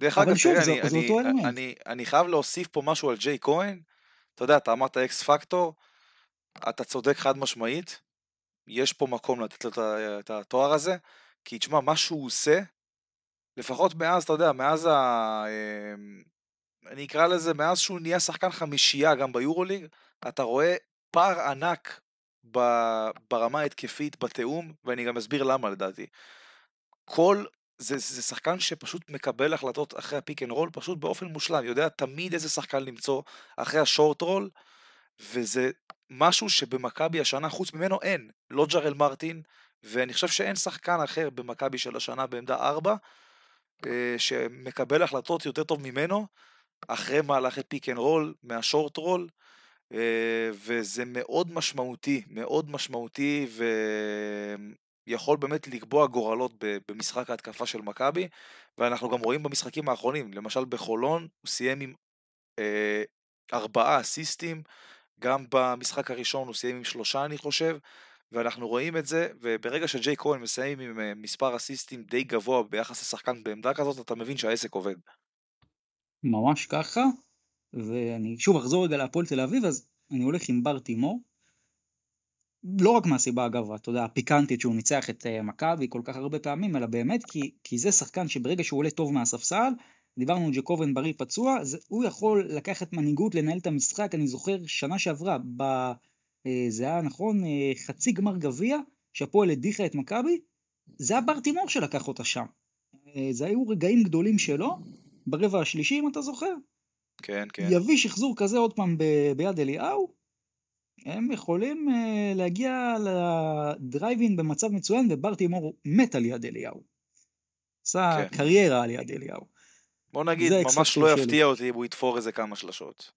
דרך אגב, תראה, אני, אני, אני, אני, אני חייב להוסיף פה משהו על ג'יי כהן. אתה יודע, אתה אמרת אקס פקטור, אתה צודק חד משמעית, יש פה מקום לתת לו את התואר הזה, כי תשמע, מה שהוא עושה, לפחות מאז, אתה יודע, מאז ה... אמ, אני אקרא לזה, מאז שהוא נהיה שחקן חמישייה גם ביורוליג, אתה רואה פער ענק ברמה ההתקפית, בתיאום, ואני גם אסביר למה לדעתי. כל, זה, זה שחקן שפשוט מקבל החלטות אחרי ה pick and roll פשוט באופן מושלם, יודע תמיד איזה שחקן למצוא אחרי ה short roll, וזה משהו שבמכבי השנה חוץ ממנו אין, לא ג'רל מרטין, ואני חושב שאין שחקן אחר במכבי של השנה בעמדה 4, אה, שמקבל החלטות יותר טוב ממנו, אחרי מהלכי pick and roll, מה short roll, וזה מאוד משמעותי, מאוד משמעותי, ויכול באמת לקבוע גורלות במשחק ההתקפה של מכבי, ואנחנו גם רואים במשחקים האחרונים, למשל בחולון, הוא סיים עם אה, ארבעה אסיסטים, גם במשחק הראשון הוא סיים עם שלושה אני חושב, ואנחנו רואים את זה, וברגע שג'יי כהן מסיים עם אה, מספר אסיסטים די גבוה ביחס לשחקן בעמדה כזאת, אתה מבין שהעסק עובד. ממש ככה, ואני שוב אחזור רגע להפועל תל אביב, אז אני הולך עם בר תימור. לא רק מהסיבה אגב, אתה יודע, הפיקנטית שהוא ניצח את uh, מכבי כל כך הרבה פעמים, אלא באמת כי, כי זה שחקן שברגע שהוא עולה טוב מהספסל, דיברנו על ג'קובן בריא פצוע, אז הוא יכול לקחת מנהיגות, לנהל את המשחק, אני זוכר שנה שעברה, ב, uh, זה היה נכון, uh, חצי גמר גביע, שהפועל הדיחה את מכבי, זה היה בר תימור שלקח אותה שם. זה היו רגעים גדולים שלו, ברבע השלישי אם אתה זוכר, כן, כן. יביא שחזור כזה עוד פעם ב- ביד אליהו, הם יכולים uh, להגיע לדרייבין במצב מצוין, ובר תימור מת על יד אליהו. עשה כן. קריירה על יד אליהו. בוא נגיד, ממש לא יפתיע אותי אם הוא יתפור איזה כמה שלשות.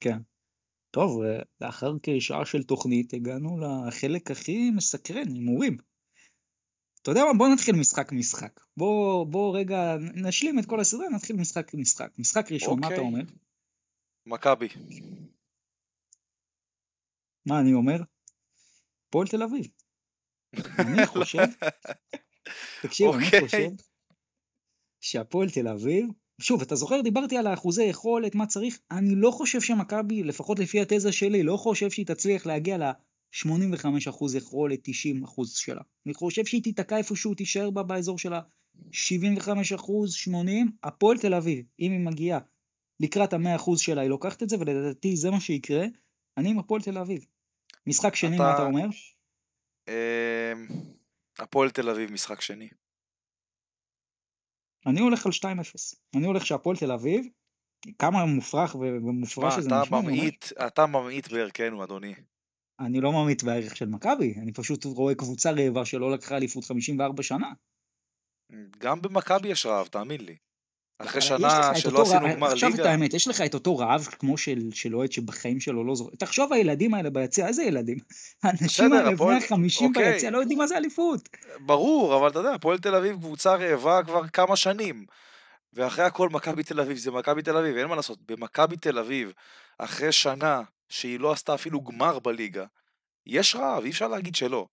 כן. טוב, לאחר כשעה של תוכנית הגענו לחלק הכי מסקרן, הימורים. אתה יודע מה? בוא נתחיל משחק משחק. בוא, בוא רגע נשלים את כל הסדרה, נתחיל משחק משחק. משחק ראשון, מה אתה אוקיי. אומר? מכבי. מה אני אומר? הפועל תל אביב. אני <laughs> חושב, תקשיב, אני אוקיי. חושב שהפועל תל אביב, שוב, אתה זוכר, דיברתי על האחוזי יכולת, מה צריך, אני לא חושב שמכבי, לפחות לפי התזה שלי, לא חושב שהיא תצליח להגיע ל-85% יכולת, 90% שלה. אני חושב שהיא תיתקע איפשהו, תישאר בה באזור של ה-75%, 80%, הפועל תל אביב, אם היא מגיעה לקראת ה-100% שלה, היא לוקחת את זה, ולדעתי זה מה שיקרה, אני עם הפועל תל אביב. משחק שני, אתה- מה אתה אומר? אמ, הפועל תל אביב, משחק שני. אני הולך על 2-0. אני הולך שהפועל תל אביב, כמה מופרך ומופרע שזה נשמע, ממעיט, אתה ממעיט בערכנו, אדוני. אני לא ממעיט בערך של מכבי, אני פשוט רואה קבוצה רעבה שלא לקחה אליפות 54 שנה. גם במכבי יש רעב, תאמין לי. אחרי שנה שלא עשינו גמר עכשיו את ליגה, האמת, יש לך את אותו רעב כמו של, של אוהד שבחיים שלו לא זוכר. תחשוב הילדים האלה ביציע, איזה ילדים? <laughs> האנשים האלה בני ה-50 אוקיי. ביציע לא יודעים מה זה אליפות. ברור, אבל אתה יודע, הפועל תל אביב קבוצה רעבה כבר כמה שנים. ואחרי הכל מכבי תל אביב זה מכבי תל אביב, אין מה לעשות. במכבי תל אביב, אחרי שנה שהיא לא עשתה אפילו גמר בליגה, יש רעב, אי אפשר להגיד שלא.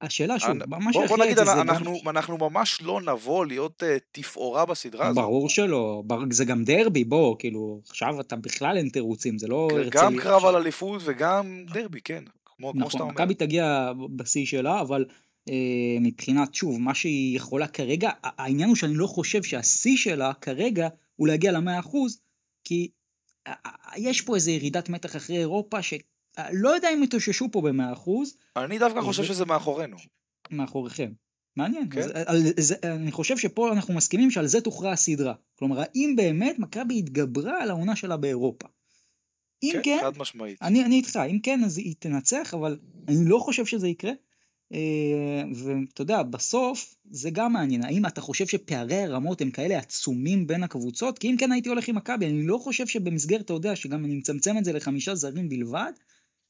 השאלה שוב, אנ- מה בוא, שיכריע בוא את נגיד, זה גם... אנחנו, אנחנו ממש לא נבוא להיות uh, תפאורה בסדרה הזאת. ברור שלא, זה גם דרבי, בוא, כאילו, עכשיו אתה בכלל אין תירוצים, זה לא. גם קרב על אליפות וגם דרבי, כן. כמו, כמו שאתה נכון, אומר. מכבי תגיע בשיא שלה, אבל אה, מבחינת, שוב, מה שהיא יכולה כרגע, העניין הוא שאני לא חושב שהשיא שלה כרגע הוא להגיע למאה אחוז, כי יש פה איזו ירידת מתח אחרי אירופה, שלא יודע אם יתאוששו פה במאה אחוז, אני דווקא חושב זה- שזה מאחורינו. מאחוריכם. מעניין, כן. אז, על, זה, אני חושב שפה אנחנו מסכימים שעל זה תוכרע הסדרה. כלומר, האם באמת מכבי התגברה על העונה שלה באירופה? אם כן, כן, חד משמעית. אני, אני איתך, אם כן אז היא תנצח, אבל אני לא חושב שזה יקרה. אה, ואתה יודע, בסוף זה גם מעניין, האם אתה חושב שפערי הרמות הם כאלה עצומים בין הקבוצות? כי אם כן הייתי הולך עם מכבי, אני לא חושב שבמסגרת, אתה יודע, שגם אני מצמצם את זה לחמישה זרים בלבד,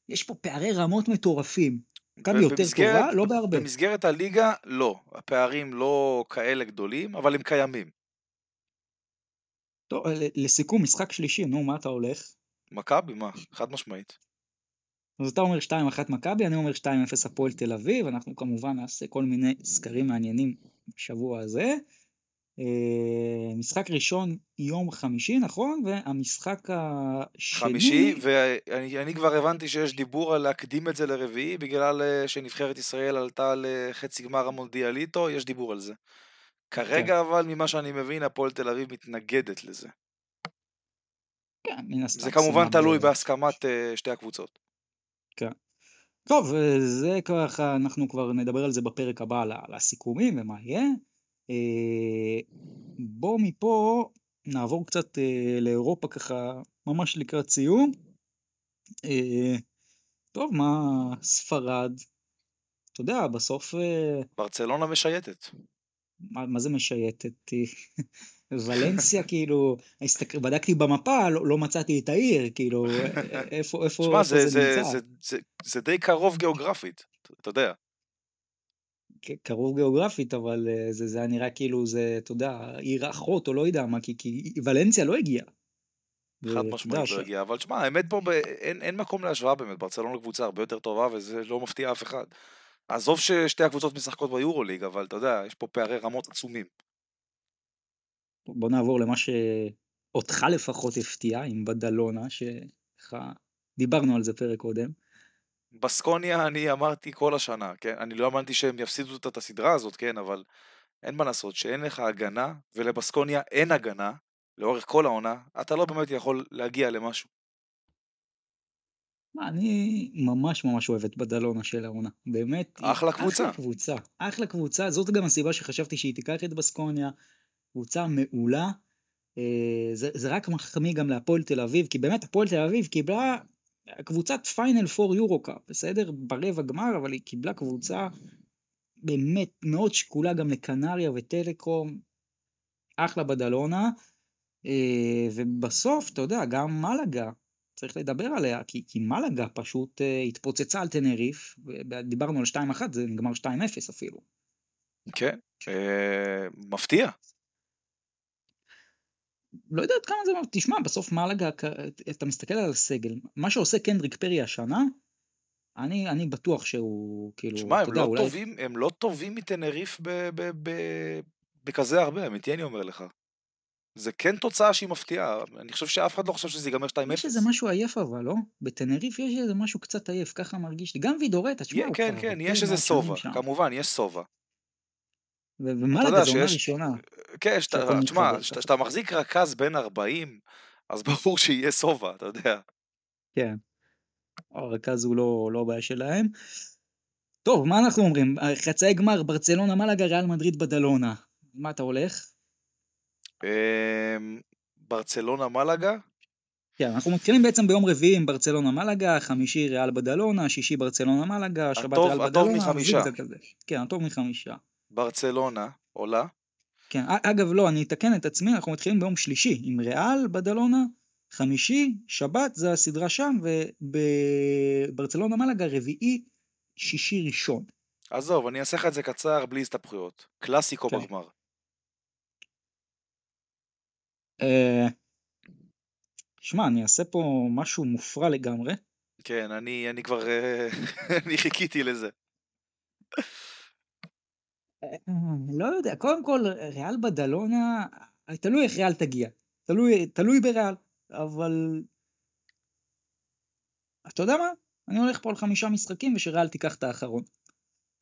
יש פה פערי רמות מטורפים. מכבי יותר טובה, לא בהרבה. במסגרת הליגה, לא. הפערים לא כאלה גדולים, אבל הם קיימים. טוב, ל- לסיכום, משחק שלישי, נו, מה אתה הולך? מכבי, מה? חד משמעית. אז אתה אומר 2-1 מכבי, אני אומר 2-0 הפועל תל אביב, אנחנו כמובן נעשה כל מיני סקרים מעניינים בשבוע הזה. אה, משחק ראשון יום חמישי, נכון? והמשחק השני... חמישי, ואני אני כבר הבנתי שיש דיבור על להקדים את זה לרביעי, בגלל אה, שנבחרת ישראל עלתה לחצי גמר המונדיאליטו, יש דיבור על זה. כרגע אבל, ממה שאני מבין, הפועל תל אביב מתנגדת לזה. כן, מן הסתם. זה כמובן תלוי בהסכמת אה, שתי הקבוצות. טוב, אה, זה ככה, אנחנו כבר נדבר על זה בפרק הבא, על הסיכומים ומה יהיה. אה, בוא מפה נעבור קצת אה, לאירופה ככה, ממש לקראת סיום. טוב, מה ספרד? אתה יודע, בסוף, ברצלונה משייטת. מה, מה זה משייטת? ולנסיה, כאילו, הסתק... בדקתי במפה, לא, לא מצאתי את העיר, כאילו, <laughs> איפה, איפה, תשמע, איפה זה, זה, זה, נמצא? זה, זה, זה די קרוב גיאוגרפית, אתה יודע. קרוב גיאוגרפית, אבל אה, זה, זה היה נראה כאילו זה, אתה יודע, עיר אחות או לא יודע מה, כי, כי ולנסיה לא הגיעה. חד משמעית לא הגיע, אבל שמע, האמת פה, ב... אין, אין מקום להשוואה באמת, ברצלונה קבוצה הרבה יותר טובה וזה לא מפתיע אף אחד. עזוב ששתי הקבוצות משחקות ביורוליג, אבל אתה יודע, יש פה פערי רמות עצומים. בוא נעבור למה שאותך לפחות הפתיע, עם בדלונה, שככה דיברנו על זה פרק קודם. בסקוניה אני אמרתי כל השנה, כן? אני לא האמנתי שהם יפסידו את הסדרה הזאת, כן? אבל אין מה לעשות, שאין לך הגנה, ולבסקוניה אין הגנה, לאורך כל העונה, אתה לא באמת יכול להגיע למשהו. מה, אני ממש ממש אוהב את בדלונה של העונה, באמת. אחלה קבוצה. אחלה קבוצה, אחלה קבוצה, זאת גם הסיבה שחשבתי שהיא תיקח את בסקוניה, קבוצה מעולה. אה, זה, זה רק מחמיא גם להפועל תל אביב, כי באמת הפועל תל אביב קיבלה קבוצת פיינל פור יורו קאפ, בסדר? ברבע גמר, אבל היא קיבלה קבוצה באמת מאוד שקולה גם לקנריה וטלקום, אחלה בדלונה. אה, ובסוף, אתה יודע, גם מלאגה צריך לדבר עליה, כי, כי מלאגה פשוט uh, התפוצצה על טנריף, דיברנו על 2-1, זה נגמר 2-0 אפילו. כן, אה, מפתיע. לא יודע עד כמה זה, תשמע, בסוף מלאגה, אתה מסתכל על הסגל, מה שעושה קנדריק פרי השנה, אני, אני בטוח שהוא, כאילו, תשמע, הם, לא אולי... טובים, הם לא טובים מטנריף ב- ב- ב- בכזה הרבה, אמיתי אני אומר לך. זה כן תוצאה שהיא מפתיעה, אני חושב שאף אחד לא חושב שזה ייגמר 2-0. יש איזה משהו עייף אבל, לא? בטנריף יש איזה משהו קצת עייף, ככה מרגיש לי. גם וידורטה, תשמע, הוא כן, כן, יש איזה שם. כמובן, יש שובע. ומלאגה זו עונה שיש- ראשונה. כן, תשמע, מתחבר שאתה- ככה. שאתה מחזיק רכז בן 40, אז <laughs> ברור שיהיה שובע, אתה יודע. כן. הרכז הוא לא, לא הבעיה שלהם. טוב, מה אנחנו אומרים? חצאי גמר, ברצלונה, מלאגה, ריאל מדריד, בדלונה. מה אתה הולך? אמ, ברצלונה מלאגה, כן, אנחנו מתחילים בעצם ביום רביעי עם ברצלונה מלאגה, חמישי ריאל בדלונה, שישי ברצלונה מלאגה, שבת הטוב- ריאל הטוב בדלונה, מחמישה. זיגזג כזה. כן, הטוב מחמישה. ברצלונה עולה, כן, אגב לא, אני אתקן את עצמי, אנחנו מתחילים ביום שלישי עם ריאל בדלונה, חמישי, שבת, זה הסדרה שם, ובברצלונה מלאגה רביעי, שישי ראשון. עזוב, אני אעשה לך את זה קצר, בלי הסתבכויות. קלאסיקו כן. בגמר. אה, שמע, אני אעשה פה משהו מופרע לגמרי. כן, אני, אני כבר, אה, <laughs> אני חיכיתי לזה. אה, לא יודע, קודם כל, ריאל בדלונה, תלוי איך ריאל תגיע. תלוי, תלוי בריאל, אבל... אתה יודע מה? אני הולך פה על חמישה משחקים ושריאל תיקח את האחרון.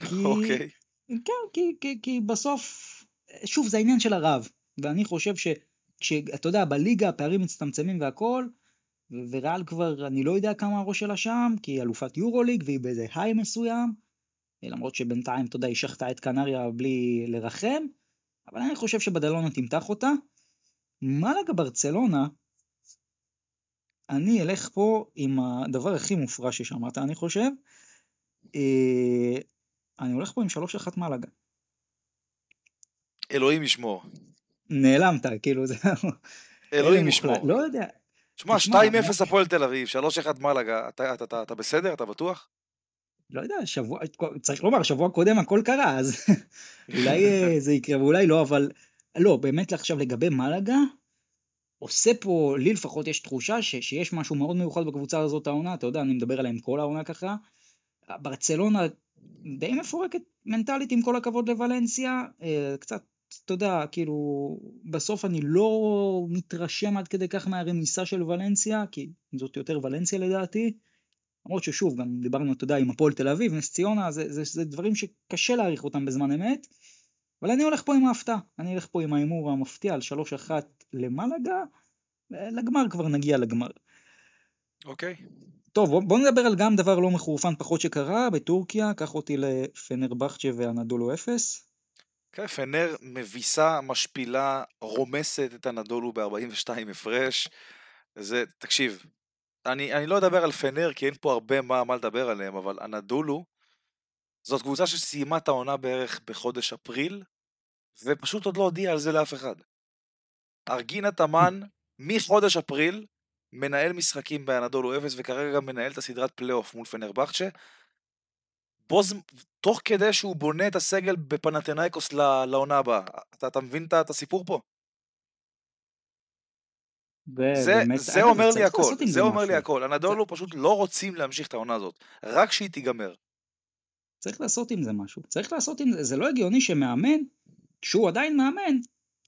כי... אוקיי. כן, כי, כי, כי בסוף, שוב, זה העניין של הרב. ואני חושב ש... שאתה יודע, בליגה הפערים מצטמצמים והכל, וריאל כבר, אני לא יודע כמה הראש שלה שם, כי היא אלופת יורוליג והיא באיזה היי מסוים, למרות שבינתיים, אתה יודע, היא שחטה את קנריה בלי לרחם, אבל אני חושב שבדלונה תמתח אותה. מלאגה ברצלונה, אני אלך פה עם הדבר הכי מופרע ששמעת, אני חושב. אה, אני הולך פה עם 3-1 מלאגה. אלוהים ישמור. נעלמת, כאילו זה... אלוהים ישמור. לא יודע. שמע, תשמע, 2-0 הפועל תל אביב, 3-1 מלאגה, אתה בסדר? אתה בטוח? לא יודע, שבוע, צריך לומר, שבוע קודם הכל קרה, אז <laughs> אולי אה, זה יקרה ואולי לא, אבל לא, באמת עכשיו לגבי מלאגה, עושה פה, לי לפחות יש תחושה ש, שיש משהו מאוד מיוחד בקבוצה הזאת העונה, אתה יודע, אני מדבר עליהם כל העונה ככה. ברצלונה די מפורקת מנטלית עם כל הכבוד לוולנסיה, אה, קצת, אתה יודע, כאילו, בסוף אני לא מתרשם עד כדי כך מהרמיסה של ולנסיה, כי זאת יותר ולנסיה לדעתי. למרות ששוב, גם דיברנו, אתה יודע, עם הפועל תל אביב, נס ציונה, זה, זה, זה דברים שקשה להעריך אותם בזמן אמת. אבל אני הולך פה עם ההפתעה, אני הולך פה עם ההימור המפתיע על 3-1 למלאגה, לגמר כבר נגיע לגמר. אוקיי. טוב, בוא, בוא נדבר על גם דבר לא מחורפן פחות שקרה בטורקיה, קח אותי לפנרבכצ'ה ואנדולו אפס. כן, פנר מביסה, משפילה, רומסת את הנדולו ב-42 הפרש. זה, תקשיב, אני, אני לא אדבר על פנר כי אין פה הרבה מה, מה לדבר עליהם, אבל אנאדולו זאת קבוצה שסיימה את העונה בערך בחודש אפריל, ופשוט עוד לא הודיעה על זה לאף אחד. ארגין אטאמן, מחודש אפריל, מנהל משחקים באנאדולו אפס, וכרגע גם מנהל את הסדרת פלייאוף מול פנרבחצ'ה. בוז, תוך כדי שהוא בונה את הסגל בפנתינאיקוס לעונה הבאה. אתה, אתה מבין את הסיפור פה? זה, ובאמת, זה אגב, אומר לי הכל, זה זה אומר לי משהו. הכל. הנדולו פשוט לא רוצים להמשיך את העונה הזאת, רק שהיא תיגמר. צריך לעשות עם זה משהו. צריך לעשות עם זה, זה לא הגיוני שמאמן, שהוא עדיין מאמן,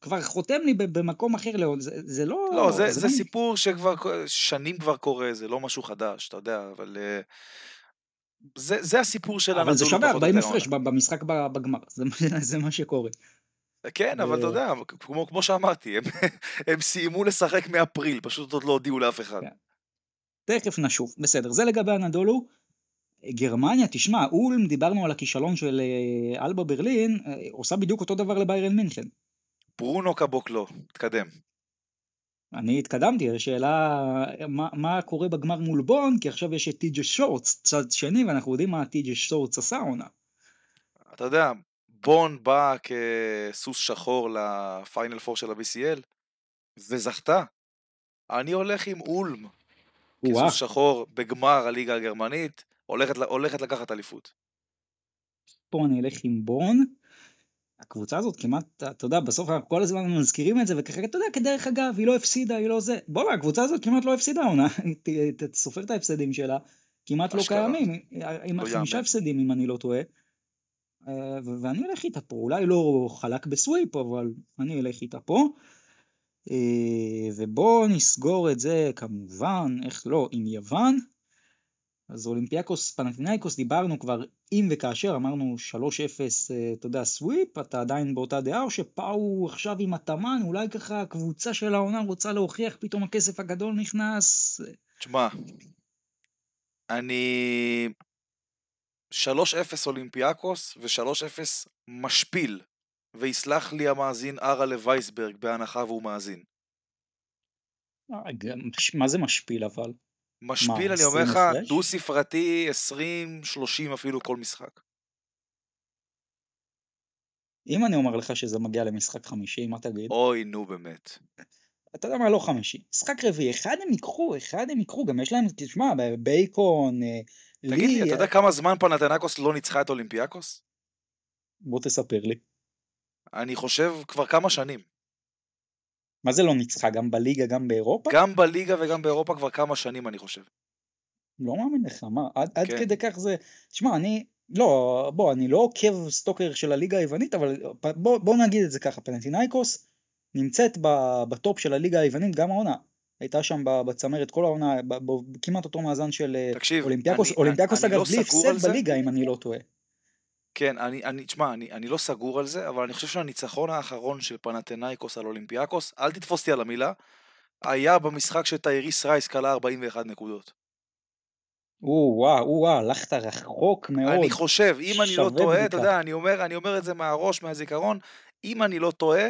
כבר חותם לי במקום אחר לעוד, זה, זה לא... לא, זה, זה לא- סיפור שכבר שנים כבר קורה, זה לא משהו חדש, אתה יודע, אבל אה, זה, זה הסיפור של אבל זה הנדולו שווה פחות או 40 יותר הפרש במשחק בגמר, זה, זה מה שקורה. כן, אבל אתה ו- יודע, כמו, כמו שאמרתי, הם, <laughs> הם סיימו לשחק מאפריל, פשוט עוד לא הודיעו לאף אחד. כן. תכף נשוב. בסדר, זה לגבי הנדולו. גרמניה, תשמע, אולם, דיברנו על הכישלון של אה, אלבה ברלין, אה, עושה בדיוק אותו דבר לביירן מינכן. ברונו קבוקלו, תקדם. אני התקדמתי, השאלה מה, מה קורה בגמר מול בון, כי עכשיו יש את טי.ג'ה שורץ, צד שני, ואנחנו יודעים מה טי.ג'ה שורץ עשה עונה. אתה יודע, בון בא כסוס שחור לפיינל פור של ה-BCL, וזכתה. אני הולך עם אולם. כסוס שחור בגמר הליגה הגרמנית, הולכת, הולכת לקחת אליפות. פה אני אלך עם בון. הקבוצה הזאת כמעט, אתה יודע, בסוף אנחנו כל הזמן מזכירים את זה, וככה, אתה יודע, כדרך אגב, היא לא הפסידה, היא לא זה. בוא'נה, הקבוצה הזאת כמעט לא הפסידה עונה, <laughs> סופר את ההפסדים שלה, כמעט לא קיימים, עם לא חמישה הפסדים אם אני לא טועה. אה, ואני אלך איתה פה, אולי לא חלק בסוויפ, אבל אני אלך איתה פה. אה, ובואו נסגור את זה כמובן, איך לא, עם יוון. אז אולימפיאקוס פנטינאיקוס דיברנו כבר אם וכאשר אמרנו 3-0 אה, אתה יודע סוויפ אתה עדיין באותה דעה או שפאו עכשיו עם התאמן אולי ככה הקבוצה של העונה רוצה להוכיח פתאום הכסף הגדול נכנס. תשמע אני 3-0 אולימפיאקוס ו-3-0 משפיל ויסלח לי המאזין ארה לווייסברג בהנחה והוא מאזין. אה, מה זה משפיל אבל? משפיל, אני אומר לך, דו ספרתי, 20, 30 אפילו כל משחק. אם אני אומר לך שזה מגיע למשחק חמישי, מה תגיד? אוי, נו באמת. אתה יודע מה, לא חמישי. משחק רביעי, אחד הם ייקחו, אחד הם ייקחו, גם יש להם, תשמע, בייקון, אה, תגיד לי, אתה יודע כמה זמן פנתנקוס לא ניצחה את אולימפיאקוס? בוא תספר לי. אני חושב כבר כמה שנים. מה זה לא ניצחה? גם בליגה, גם באירופה? גם בליגה וגם באירופה כבר כמה שנים, אני חושב. לא מאמין לך, מה? עד, כן. עד כדי כך זה... תשמע, אני... לא, בוא, אני לא עוקב סטוקר של הליגה היוונית, אבל בוא, בוא נגיד את זה ככה, פנתינאיקוס נמצאת בטופ של הליגה היוונית גם העונה. הייתה שם בצמרת כל העונה, כמעט אותו מאזן של אה, תקשיב, אולימפיאקוס. אני, אולימפיאקוס אני אגב לא בלי הפסד בליגה, אם אני לא טועה. כן, אני, אני, תשמע, אני, אני לא סגור על זה, אבל אני חושב שהניצחון האחרון של פנתינאיקוס על אולימפיאקוס, אל תתפוס אותי על המילה, היה במשחק שטייריס רייס קלע 41 נקודות. או וואו, או וואו, הלכת רחוק מאוד. אני חושב, אם אני לא טועה, אתה יודע, אני אומר, אני אומר את זה מהראש, מהזיכרון, אם אני לא טועה,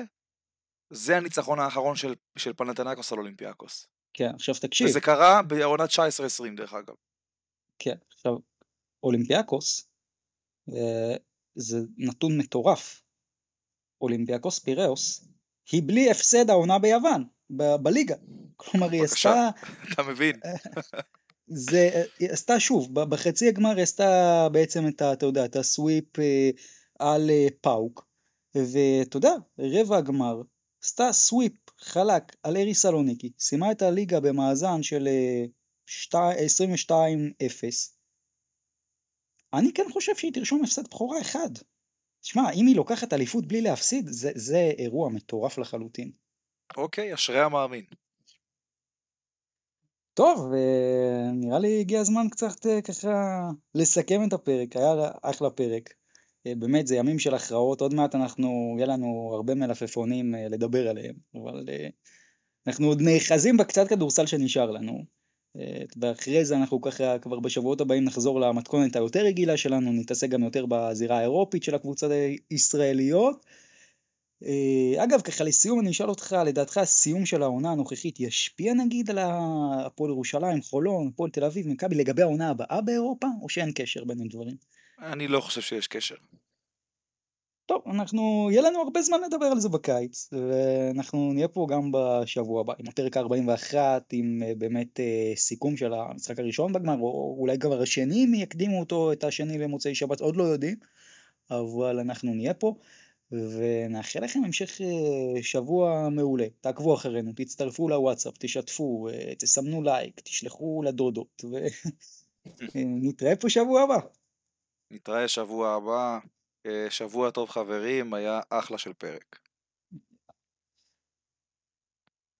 זה הניצחון האחרון של, של פנתינאיקוס על אולימפיאקוס. כן, עכשיו תקשיב. וזה קרה בעונת 19-20 דרך אגב. כן, עכשיו, אולימפיאקוס אה, זה נתון מטורף. אולימפיאקוס פיראוס היא בלי הפסד העונה ביוון, ב- בליגה. כלומר היא עשתה... <laughs> אתה מבין. זה, היא עשתה שוב, בחצי הגמר היא עשתה בעצם את ה... אתה יודע, את ה sweep אה, על אה, פאוק, ואתה יודע, רבע הגמר עשתה סוויפ חלק על ארי סלוניקי, סיימה את הליגה במאזן של 22-0, אני כן חושב שהיא תרשום הפסד בכורה אחד. שמע, אם היא לוקחת אליפות בלי להפסיד, זה, זה אירוע מטורף לחלוטין. אוקיי, אשרי המאמין. טוב, נראה לי הגיע הזמן קצת אה, ככה לסכם את הפרק, היה אחלה פרק. אה, באמת, זה ימים של הכרעות, עוד מעט אנחנו, יהיה לנו הרבה מלפפונים אה, לדבר עליהם, אבל אנחנו עוד נאחזים בקצת כדורסל שנשאר לנו. ואחרי זה אנחנו ככה כבר בשבועות הבאים נחזור למתכונת היותר רגילה שלנו, נתעסק גם יותר בזירה האירופית של הקבוצות הישראליות. אה, אגב, ככה לסיום אני אשאל אותך, לדעתך הסיום של העונה הנוכחית ישפיע נגיד על הפועל ירושלים, חולון, הפועל תל אביב, מכבי, לגבי העונה הבאה באירופה, או שאין קשר בין הדברים? אני לא חושב שיש קשר. טוב, אנחנו, יהיה לנו הרבה זמן לדבר על זה בקיץ, ואנחנו נהיה פה גם בשבוע הבא, עם הפרק 41, עם אה, באמת אה, סיכום של המשחק הראשון בגמר, או אולי כבר השני, אם יקדימו אותו, את השני למוצאי שבת, עוד לא יודעים, אבל אנחנו נהיה פה, ונאחל לכם המשך אה, שבוע מעולה, תעקבו אחרינו, תצטרפו לוואטסאפ, תשתפו, תסמנו לייק, תשלחו לדודות, ונתראה <laughs> פה שבוע הבא. נתראה שבוע הבא. אה, שבוע טוב חברים, היה אחלה של פרק.